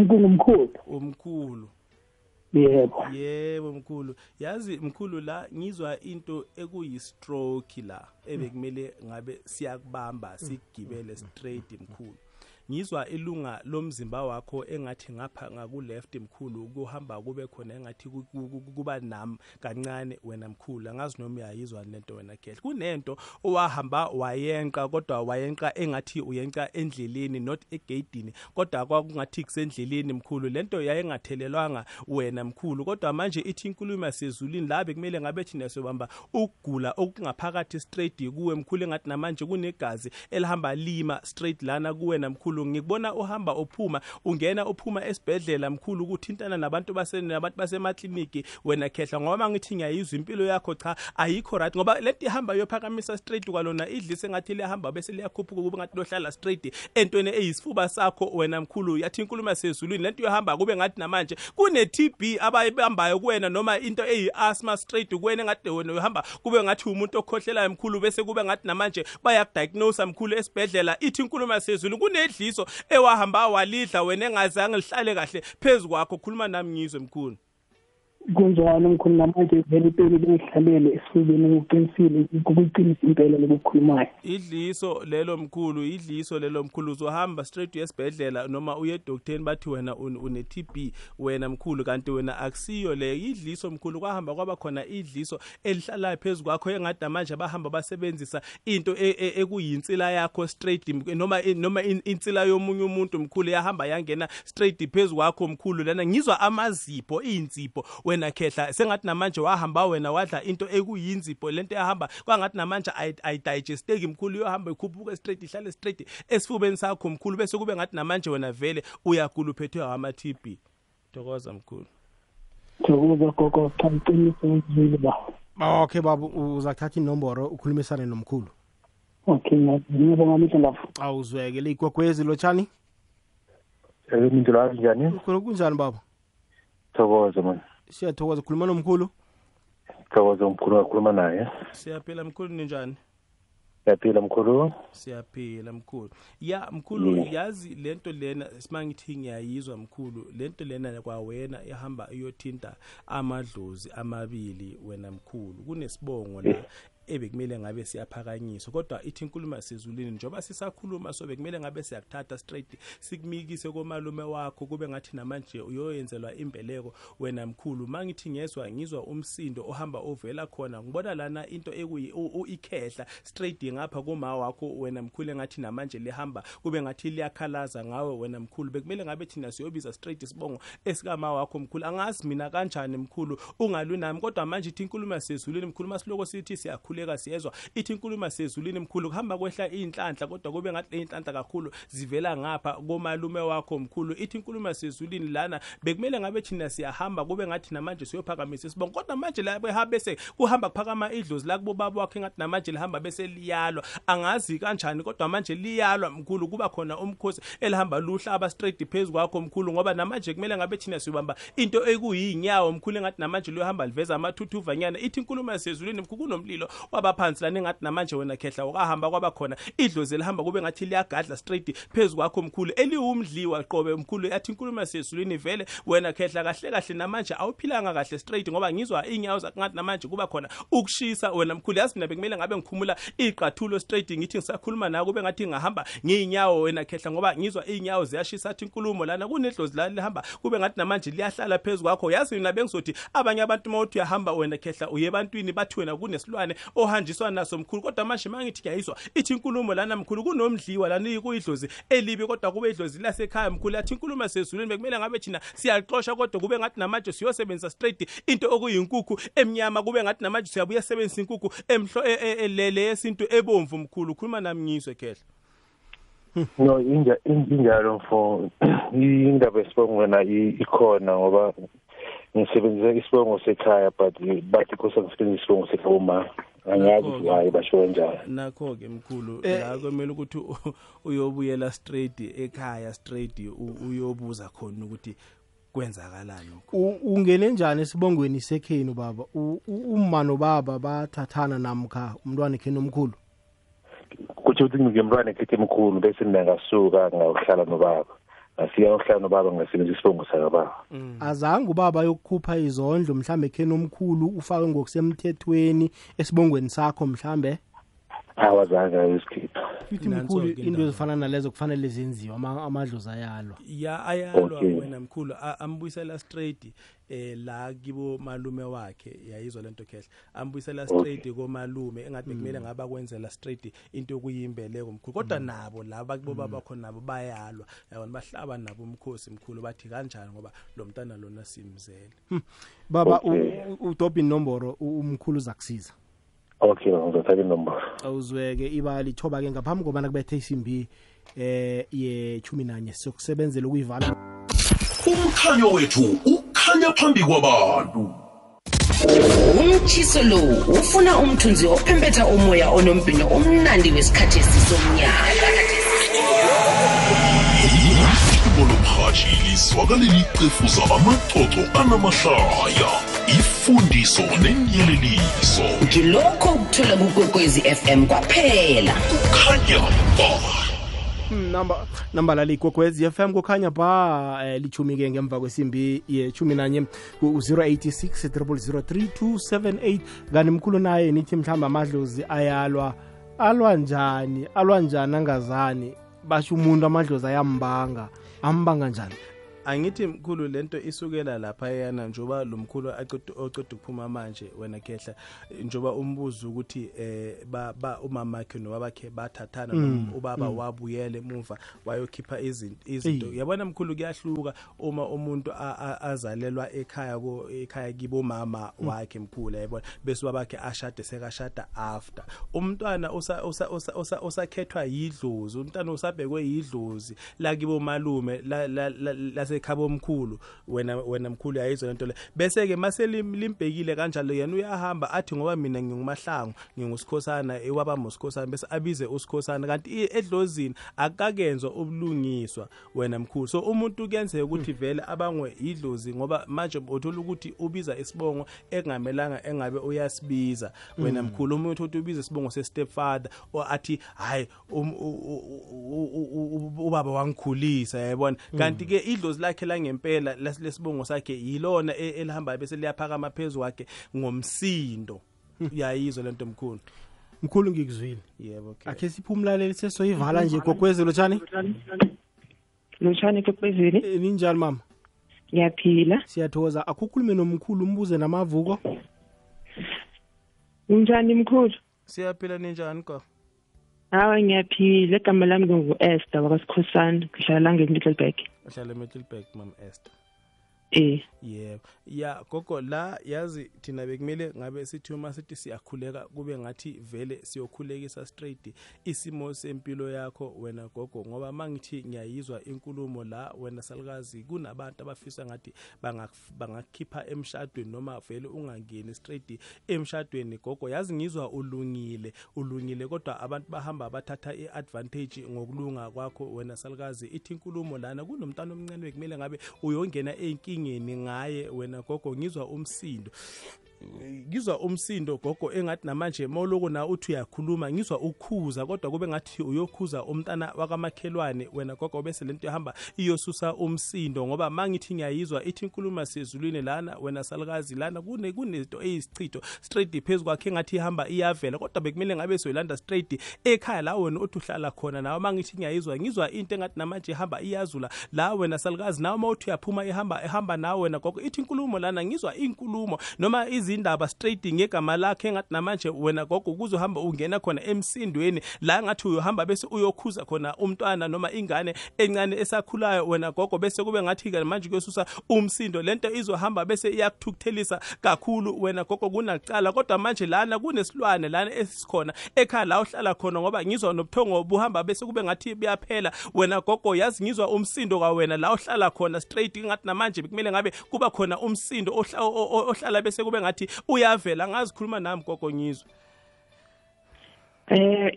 ngumkhulu. Umkhulu. Yebo. Yebo mkhulu. Yazi mkhulu la ngizwa into ekuyi-stroke la ebekumele ngabe siyakubamba sigibele straight mkhulu. Ngizwa ilunga lomzimba wakho engathi ngapha ngakuleft mkhulu kuhamba kube khona engathi ku- ku- ku- kuba nami kancane wena mkhulu. Angazi noma uyayizwa lento wena kehle kunento owahamba wayenqa kodwa wayenqa engathi uyenqa endleleni not egeyidini kodwa kwakungathi kusendleleni mkhulu. Lento yayengathelelwanga wena mkhulu. Kodwa manje ithi inkulumo yasezulwini labe kumele ngabe thina sobamba ukugula okungaphakathi straight kuwe mkhulu engathi namanje kunegazi elihamba lima straight lana kuwena mkhulu ngikubona uhamba uphuma ungena uphuma esibhedlela mkhulu ukuthintana nabantu base nabantu basemakliniki wena khehla ngoba ngithi ngiyayizwa impilo yakho cha ayikho right. Ngoba lento ihamba yophakamisa straight kwalona idlise ngathi liyahamba bese liyakhuphuka kube ngathi lohlala straight. Entweni eyisifuba sakho wena mkhulu yathi inkulumo yasezulwini lento yohamba kube ngathi namanje kune TB abayibambayo kuwena noma into eyi asthma straight kuwena ngathi wena uhamba kube ngathi umuntu okhohlelayo mkhulu bese kube ngathi namanje bayakudiagnose mkhulu esibhedlela ithi inkulumo yasezulu kunedliso ewahamba walidla wena engazange lihlale kahle phezukwakho khuluma nami ngizwe mkhulu. Kunjalo mkhulu namanje vele impela bengihlalele esifubeni ukuqinisile kukuqinisa impela lokukhulumayo idliso lelo mkhulu idliso lelo mkhulu. Uzohamba straight uye esibhedlela noma uye edokoteni bathi wena un- une-TB wena mkhulu kanti wena akusiyo leyo idliso mkhulu kwahamba kwaba khona idliso elihlalayo phezu kwakho engathi namanje bahamba basebenzisa into e- e- ekuyinsila yakho straight mk- noma i- noma in- insila yomunye umuntu mkhulu yahamba yangena straight phezu kwakho mkhulu. Lana ngizwa amazipho iy'nsipho wena khehla sengathi namanje wahamba wena wadla into ekuyinzipho lento yahamba. Kwangathi namanje ayi- ayidigesteki mkhulu yohamba ikhuphuka straight ihlale straight esifubeni sakho mkhulu bese kube ngathi namanje wena vele uyagula uphethwe ama-TB thokoza mkhulu. Thokoza gogo cha iqiniso ngizwile ba okay baba uzathatha inomboro ukhulumisane nomkhulu. Okay ngiyabonga mihle lapho. Igwegwezi lotshani? Lami njani? Kunjani baba thokoza man siyathokoza khuluma nomkhulu? Thokoza umkhulu ngakhuluma naye. Siyaphila mkhulu ninjani? Siyaphila mkhulu. Siyaphila mkhulu. Ya mkhulu Yeah. yazi lento lena simangithi ngiyayizwa mkhulu lento lena kwawena ihamba iyothinta amadlozi amabili wena mkhulu. Kunesibongo la ebekumele ngabe siyaphakanyiswa. Kodwa ithi inkulumo sezulwini njengoba sisakhuluma so bekumele ngabe siyakuthatha straight sikumikise komalume wakho kube ngathi namanje uyoyenzelwa imbeleko wena mkhulu. Mangithi ngezwa ngizwa umsindo ohamba ovela khona ngibona lana into ekuyi u- u- ikhehla straight ngapha kuma wakho wena mkhulu engathi namanje lihamba kube ngathi liyakhalaza ngawe wena mkhulu. Bekumele ngabe thina siyobiza straight isibongo esikama wakho mkhulu. Angazi mina kanjani mkhulu ungalunami kodwa manje ithi inkulumo yasezulwini mkhulu masiloko sithi siyakhuleka siyezwa. Ithi inkulumo sezulwini mkhulu kuhamba kwehla iy'nhlanhla kodwa kube ngathi iy'nhlanhla kakhulu zivela ngapha komalume wakho mkhulu. Ithi inkulumo sezulwini lana bekumele ngabe thina siyahamba kube ngathi namanje siyophakamisa isibongo. Kodwa manje la behamba bese kuhamba kuphakama idlozi la kubo wakhe ngathi namanje lihamba bese liyalwa. Angazi kanjani kodwa manje liyalwa mkhulu. Kuba khona umkhosi elihamba luhlaba straight phezu kwakho mkhulu ngoba namanje kumele ngabe thina siyobamba into ekuyinyawo mkhulu engathi namanje luyohamba liveza amathuthuva ithi inkulumo yasezulwini mkhulu kunomlilo wabaphansi lana engathi namanje wena khehla ukahamba kwaba khona. Idlozi elihamba kube ngathi liyagadla straight phezu kwakho mkhulu eliwumdliwa qobe mkhulu yathi inkulumo yasezulwini vele wena khehla kahle kahle namanje awuphilanga kahle straight ngoba ngizwa inyawo zakungathi namanje kuba khona ukushisa wena mkhulu. Yazi mina bekumele ngabe ngikhumula iqathulo straight ngithi ngisakhuluma nawe kube ngathi ngahamba ngiy'nyawo wena khehla ngoba ngizwa iy'nyawo ziyashisa athi inkulumo lana. Kunedlozi la lihamba kube ngathi namanje liyahlala phezu kwakho. Yazi mina bengizothi abanye abantu mawuthi uyahamba wena khehla uye ebantwini bathi wena kunesilwane ohanjiswa naso mkhulu. Kodwa manje mangithi ngiyayizwa ithi inkulumo lana mkhulu kunomdliwa lana kuyidlozi elibi kodwa kube idlozi lasekhaya mkhulu. Yathi inkulumo sezulwini bekumele ngabe thina siyaxosha kodwa kube ngathi namanje siyosebenzisa straight into okuyinkukhu emnyama kube ngathi namanje siyabuya sebenzisa inkukhu emhlo e- e- elele yesintu ebomvu mkhulu. Khuluma nami ngizwe khehla. No inja- in- injalo mfo indaba yesibongo wena ikhona ngoba ngisebenzisa isibongo sekhaya but bathi kose ngisebenzisa isibongo sekhaya uma angazi ukuthi why basho kanjani nakho ke mkhulu Eh, la kwemela ukuthi uyobuyela straight ekhaya straight uyobuza khona ukuthi kwenzakalani ungene njani esibongweni sekhenu baba? Umma nobaba bathathana namkha umntwana ekhenu omkhulu? Kutsho ukuthi ngemntwana ekhethe emkhulu bese mina ngasuka ngayohlala nobaba. Ngafika uhlala nobaba ngasebenzisa isibongo sakababa. Azange ubaba yokukhupha izondlo mhlambe ekhenu omkhulu ufake ngokusemthethweni esibongweni sakho mhlambe? Awazange ayosikhipha ithi Nanso-ke mkhulu into ezifana nalezo kufanele zenziwe amadlozi ayalwa. Ya ayalwa Okay. wena mkhulu. Ambuyisela straight eh la kibo malume wakhe yayizwa lento kehle ambuyisela straight okay. komalume engathi kumele mm. ngaba kwenzela straight into yokuyimbeleko mkhulu. Kodwa mm. nabo la kibo baba khona nabo bayalwa. Yabona bahlaba nabo umkhosi mkhulu bathi kanjani ngoba lo mntana lona simzele. Baba Okay. u- u- udobha inomboro u- umkhulu uzakusiza okay ngizothatha inombolo awuzweke iba lithoba-ke ngaphambi kobana kubethe isimbi eh yechumi nanye. Siyokusebenzela ukuyivala. Umkhanyo wethu ukhanya phambi kwabantu. Umtshiso lo ufuna umthunzi ophempetha umoya onombhino omnandi wesikhathi esisomnyaka ihlobo lomhatshi lizwakaleli cefuza amaxoxo anamahlaya. Ifundiso nenyeleliso ngilokho ukuthola kukwekwezi fm kwaphela. Khanya ba. Hmm, namba namba lali igogwez FM kukhanya ba eh, lichumi-ke ngemva kwesimbi yechumi nanye ku-086 3278 ngani mkhulu naye nithi mhlawumbe amadlozi ayalwa alwa njani alwa njani angazani? Basho umuntu amadlozi ayambanga ambanga njani angithi mkhulu lento isukela lapha yana njoba lo mkhulu oceda ukuphuma manje wena khehla njoba umbuzo ukuthi eh ba, ba umamakhe nobabakhe bathathana Mm, ubaba mm. wabuyele emuva wayokhipha izinto izinto yabona mkhulu kuyahluka uma umuntu azalelwa ekhaya ko ekhaya kibomama mm. wakhe mkhulu yabona bese babakhe ashade sekashada after umntwana osa osa usa- usakhethwa yidlozi umntwana usabhekwe yidlozi la la, malume la- la- la- lasekhabo omkhulu wena wena mkhulu yayizwa lento le bese ke mase lim- limbhekile kanjalo yena uyahamba athi ngoba mina ngingumahlangu ngingusikhosana ewaba musikhosana bese abize usikhosana kanti edlozini akakenzwa ubulungiswa wena mkhulu so umuntu kuyenzeka ukuthi vele abangwe idlozi ngoba manje uthola ukuthi ubiza isibongo engamelanga engabe uyasibiza wena Mm. mkhulu umuntu uthi ubiza isibongo se-stepfather or athi hayi um- ubaba wangikhulisa yayibona kanti ke idlozi lakhe langempela las- lesibongo sakhe yilona e- elihamba bese liyaphakama phezu kwakhe ngomsindo. Uyayizwa lento mkhulu mkhulu ngikuzwile. Yebo okay. Akhe siphe umlaleli sesoyivala nje gogwezi lotshani? Lotshani kokwezini Eh, ninjani mama? Ngiyaphila. Siyathokoza. Akukhulume nomkhulu umbuze namavuko. Unjani mkhulu? Siyaphila ninjani ko hawa ngiyaphila egama lami ngingu-esther wakasikhosana ngihlala la nge-middleburg. Uhlala eMiddelburg mam Esther. Eh. Yebo ya gogo la yazi thina bekumele ngabe sithi uma sithi siyakhuleka kube ngathi vele siyokhulekisa straight. Isimo sempilo yakho wena gogo ngoba mangithi ngiyayizwa inkulumo la wena salukazi kunabantu abafisa ngathi bangakhipha emshadweni noma vele ungangeni straight. Emshadweni gogo yazi ngizwa ulungile ulungile kodwa abantu bahamba bathatha iadvantage ngokulunga kwakho wena salukazi ithi inkulumo lana kunomntana omncane bekumele ngabe uyongena enkingeni ngaye wena gogo ngizwa umsindo. Ngizwa umsindo gogo engathi namanje mawuloko na uthi uyakhuluma ngizwa ukhuza kodwa kube ngathi uyokhuza umntana wakamakhelwane wena gogo bese lento ihamba iyosusa umsindo ngoba mangithi ngiyayizwa ithi inkuluma sezulwini lana wena salukazi lana kune kunezinto eyisichitho straight phezu kwakhe engathi ihamba iyavela kodwa bekumele ngabe soyilanda straight ekhaya la wena othi uhlala khona nawe mangithi ngiyayizwa ngizwa into engathi namanje ihamba iyazula la wena salukazi nawe mawuthi uyaphuma ihamba ehamba nawe wena gogo ithi inkulumo lana ngizwa inkulumo noma izindaba straight ngegama lakhe engathi namanje wena gogo kuzohamba ungena khona emsindweni la ngathi uyohamba bese uyokhuza khona umntwana noma ingane encane esakhulayo wena gogo bese kube ngathi ke manje kuyosusa umsindo. Lento izohamba bese iyakuthukuthelisa kakhulu wena gogo kunacala. Kodwa manje lana kunesilwane lana esikhona ekhaya la uhlala khona ngoba ngizwa nobuthongo buhamba bese kube ngathi buyaphela. Wena gogo yazi ngizwa umsindo kwawena la uhlala khona straight ngathi namanje kumele ngabe kuba khona umsindo ohla- o- o- ohlala bese kube ngathi uyavela ngazikhuluma nami gogo ngizwa eh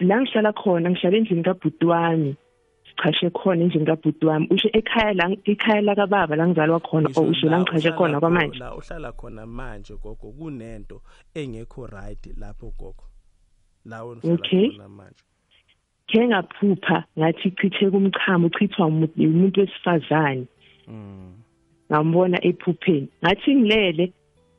la ngihlala khona ngihlala endlini kabhuti wami sichashe khona endlini kabhuti wami usho ekhaya la ekhaya la kababa la ngizalwa khona o usho la ngichashe khona kho- kwamanje. la uhlala khona manje gogo kunento engekho right lapho gogo. La uhlala khona manje. Ke ngaphupha ngathi chithe kumchamo uchithwa umuntu umuntu wesifazane. Mm. ngambona ephupheni. Ngathi ngilele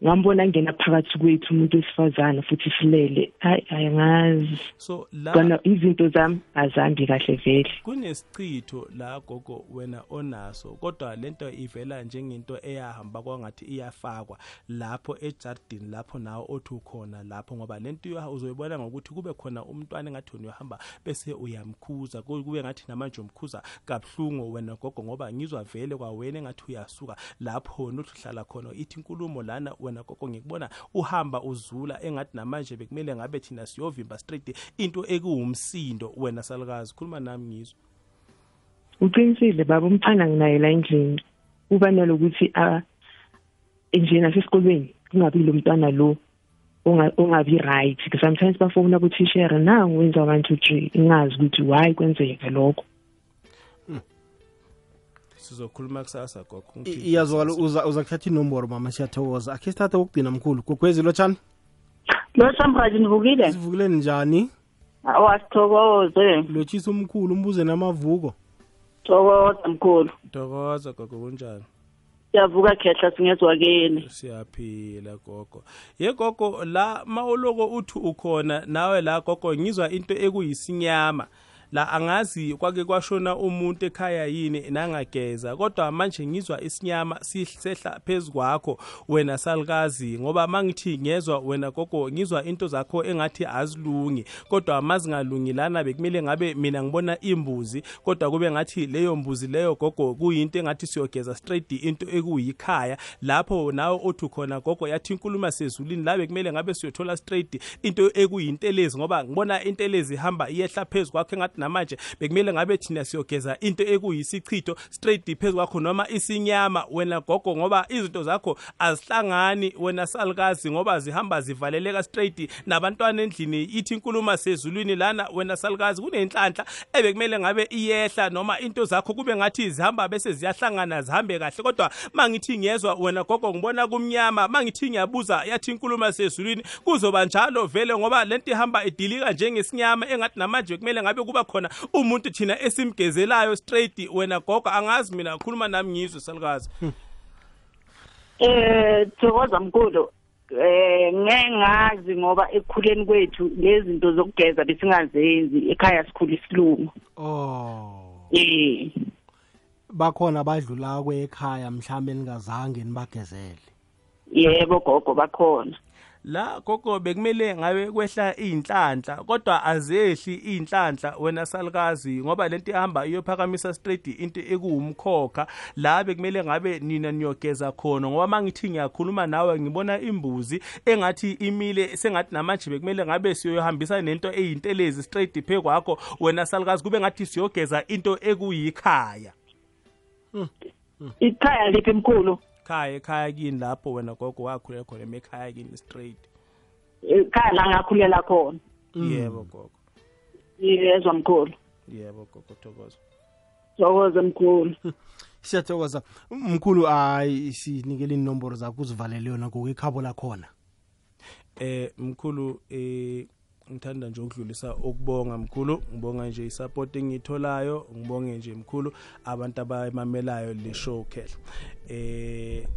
ngambona ngena phakathi kwethu umuntu wesifazane futhi silele hayi ayangazi. So la izinto zami azambi kahle vele. Kunesichitho la gogo wena onaso kodwa lento ivela njengento eyahamba kwangathi iyafakwa lapho ejardini lapho nawe othi ukhona lapho ngoba lento uzoyibona ngokuthi kube khona umntwana engathi wena uyahamba bese uyamkhuza kube ngathi namanje umkhuza kabuhlungu wena gogo ngoba ngizwa vele kwawena engathi uyasuka lapho wena uthi uhlala khona. Ithi inkulumo lana wena gogo ngikubona uhamba uzula engathi namanje bekumele ngabe thina siyovimba straight into ekuwumsindo wena salukazi khuluma nami ngizwa uqinisile baba umfana nginaye la endlini. Uba nalokuthi a nje nasesikolweni kungabi lo mntwana lo onga- ongabi right. Sometimes bafona kuthishere nangu wenza one two three ingazi ukuthi why kwenzeka lokho. Sizokhuluma kusasa gogo. Iyazwakala uza uza kuthatha inomboro mama siyathokoza. Akhe sithatha kokugcina mkhulu. Gogwezi lotshani? Lo samhaji nivukile? Sivukile njani? Wasithokoze. Lotshisa umkhulu umbuze namavuko. Thokoza mkhulu. Thokoza gogo kunjani? Siyavuka khehla singezwakeni siyaphila gogo. Ye gogo la mawuloko uthi ukhona nawe la gogo ngizwa into ekuyisinyama la angazi kwake kwashona umuntu ekhaya yini nangageza kodwa manje ngizwa isinyama sihla phezu kwakho wena salukazi ngoba mangithi ngezwa wena gogo ngizwa into zakho engathi azilungi kodwa mazingalungi lana bekumele ngabe mina ngibona imbuzi kodwa kube ngathi leyo mbuzi leyo gogo kuyinto engathi siyogeza straight into ekuyikhaya. Lapho nawe othi khona gogo yathi inkulumo sezulwini la bekumele ngabe siyothola straight into ekuyintelezi ngoba ngibona intelezi ihamba iyehla phezu kwakho engathi namanje bekumele ngabe thina siyogeza into ekuyisichitho straight phezu kwakho noma isinyama. Wena gogo ngoba izinto zakho azihlangani wena salukazi ngoba zihamba zivaleleka straight nabantwana endlini. Ithi inkulumo sezulwini lana wena salukazi kunenhlanhla ebekumele ngabe iyehla noma into zakho kube ngathi zihamba bese ziyahlangana zihambe kahle. Kodwa mangithi ngiyezwa wena gogo ngibona kumnyama. Mangithi ngiyabuza yathi inkulumo sezulwini kuzoba njalo vele ngoba lento ihamba idilika njengesinyama engathi namanje kumele ngabe kuba khona umuntu thina esimgezelayo straight wena gogo angazi mina khuluma nami ngizwe salukazi eh thokoza mkhulu. Eh ngeke ngazi ngoba ekukhuleni kwethu lezinto zokugeza besingazenzi ekhaya sikhula isilungu. Oh. Eh. Bakhona abadlula kwekhaya mhlambe ningazange nibagezele. Yebo gogo bakhona. La gogo bekumele ngabe kwehla inhlanhla kodwa azehli inhlanhla wena salukazi ngoba lento ihamba iyophakamisa straight into ekuwumkhokha la bekumele ngabe nina niyogeza khona ngoba mangithi ngiyakhuluma nawe ngibona imbuzi engathi imile sengathi namanje bekumele ngabe siyohambisa nento eyintelezi straight phe kwakho wena salukazi kube ngathi siyogeza into ekuyikhaya. Ikhaya liphi emkhulu khaya ekhaya kini lapho wena gogo wakhulela khona emakhaya kini straight. Ekhaya la ngakhulela khona. Yebo gogo. Yezwa mkhulu. Yebo gogo thokoza. Thokoza mkhulu. Siyathokoza. Mkhulu hayi sinikele inomboro zakho uzivalele yona ngokwekhabo lakhona. Eh mkhulu eh ngithanda nje ukudlulisa ukubonga mkhulu ngibonga nje isupport engiyitholayo ngibonge nje mkhulu abantu abayimamelayo le show khehla. Eh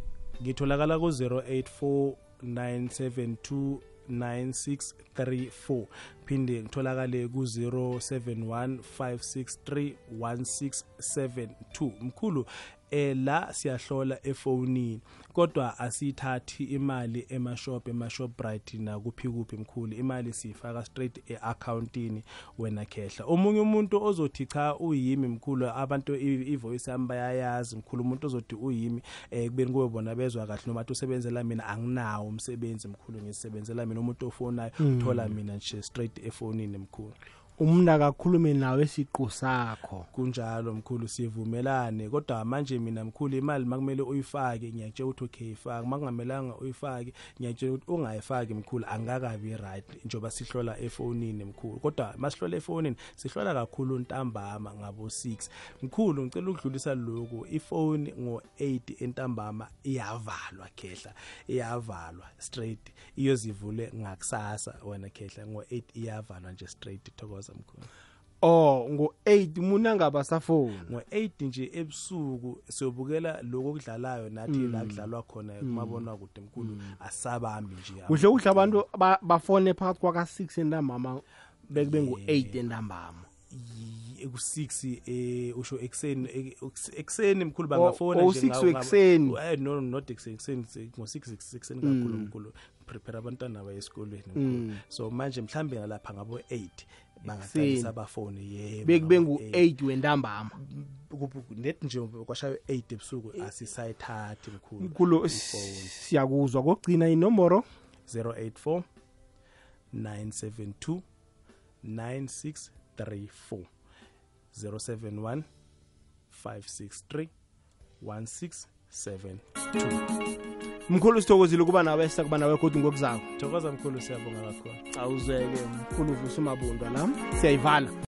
ngitholakala ku 084 972 9634 phinde ngitholakale ku 0715631672 mkhulu eh la siyahlola efonini kodwa asithathi imali emashop emashoprite nakuphi kuphi mkhulu. Imali siyifaka straight eaccountini wena khehla. Omunye umuntu ozothi cha uyimi mkhulu abantu ivoice yami bayayazi mkhulu umuntu ozothi uyimi eh kubeni kube bona bezwa kahle noma usebenzela mina anginawo umsebenzi mkhulu ngisebenzela mina umuntu ofonayo uthola mina nje straight efonini mkhulu umna akakhulume nawe esiqu sakho. Kunjalo mkhulu sivumelane. Kodwa manje mina mkhulu imali makumele uyifake ngiyakutshela ukuthi okay ifake makungamelanga uyifake ngiyakutshela ukuthi ungayifaki mkhulu angakabi right njoba sihlola efonini mkhulu. Kodwa masihlola efonini sihlola kakhulu ntambama ngabo 6 mkhulu ngicela ukudlulisa lokho ifoni ngo8 entambama iyavalwa khehla. Iyavalwa straight iyozivule ngakusasa wena khehla. Ngo8 iyavalwa nje straight thokoza. Mkhulu. Oh ngo8 muna ngabasafoni ngo8 nje ebusuku siyobukela lokho kudlalayo nathi la kudlalwa khona kumabona kude mkhulu asabambi nje kuhle kuhle abantu ba- bafone phakathi kwaka 6 entambama bekube ngu8 entambama. Eku6 eh usho ekseni ekseni mkhulu bangafona oh, nje 6 wekuseni. eh no not ekseni ekseni ngo6 ekseni kakhulu mkhulu. Prepare abantwana baye esikolweni so manje mhlambe ngalapha ngabo 8 bangaqalisa abafoni yebo bekube ngabo ngu8 wentambama. Net nje kwashayo 8 ebusuku asisayithathi mkhulu mkhulu ifoni. siyakuzwa. Kokugcina inomboro? 084 972 9634 071 563 1672 mkhulu sithokozile ukuba nawe sakuba nawe kodwa ngokuzako. Thokoza mkhulu siyabonga kakhulu. Awuzeke mkhulu vusa umabundwa la. Siyayivala.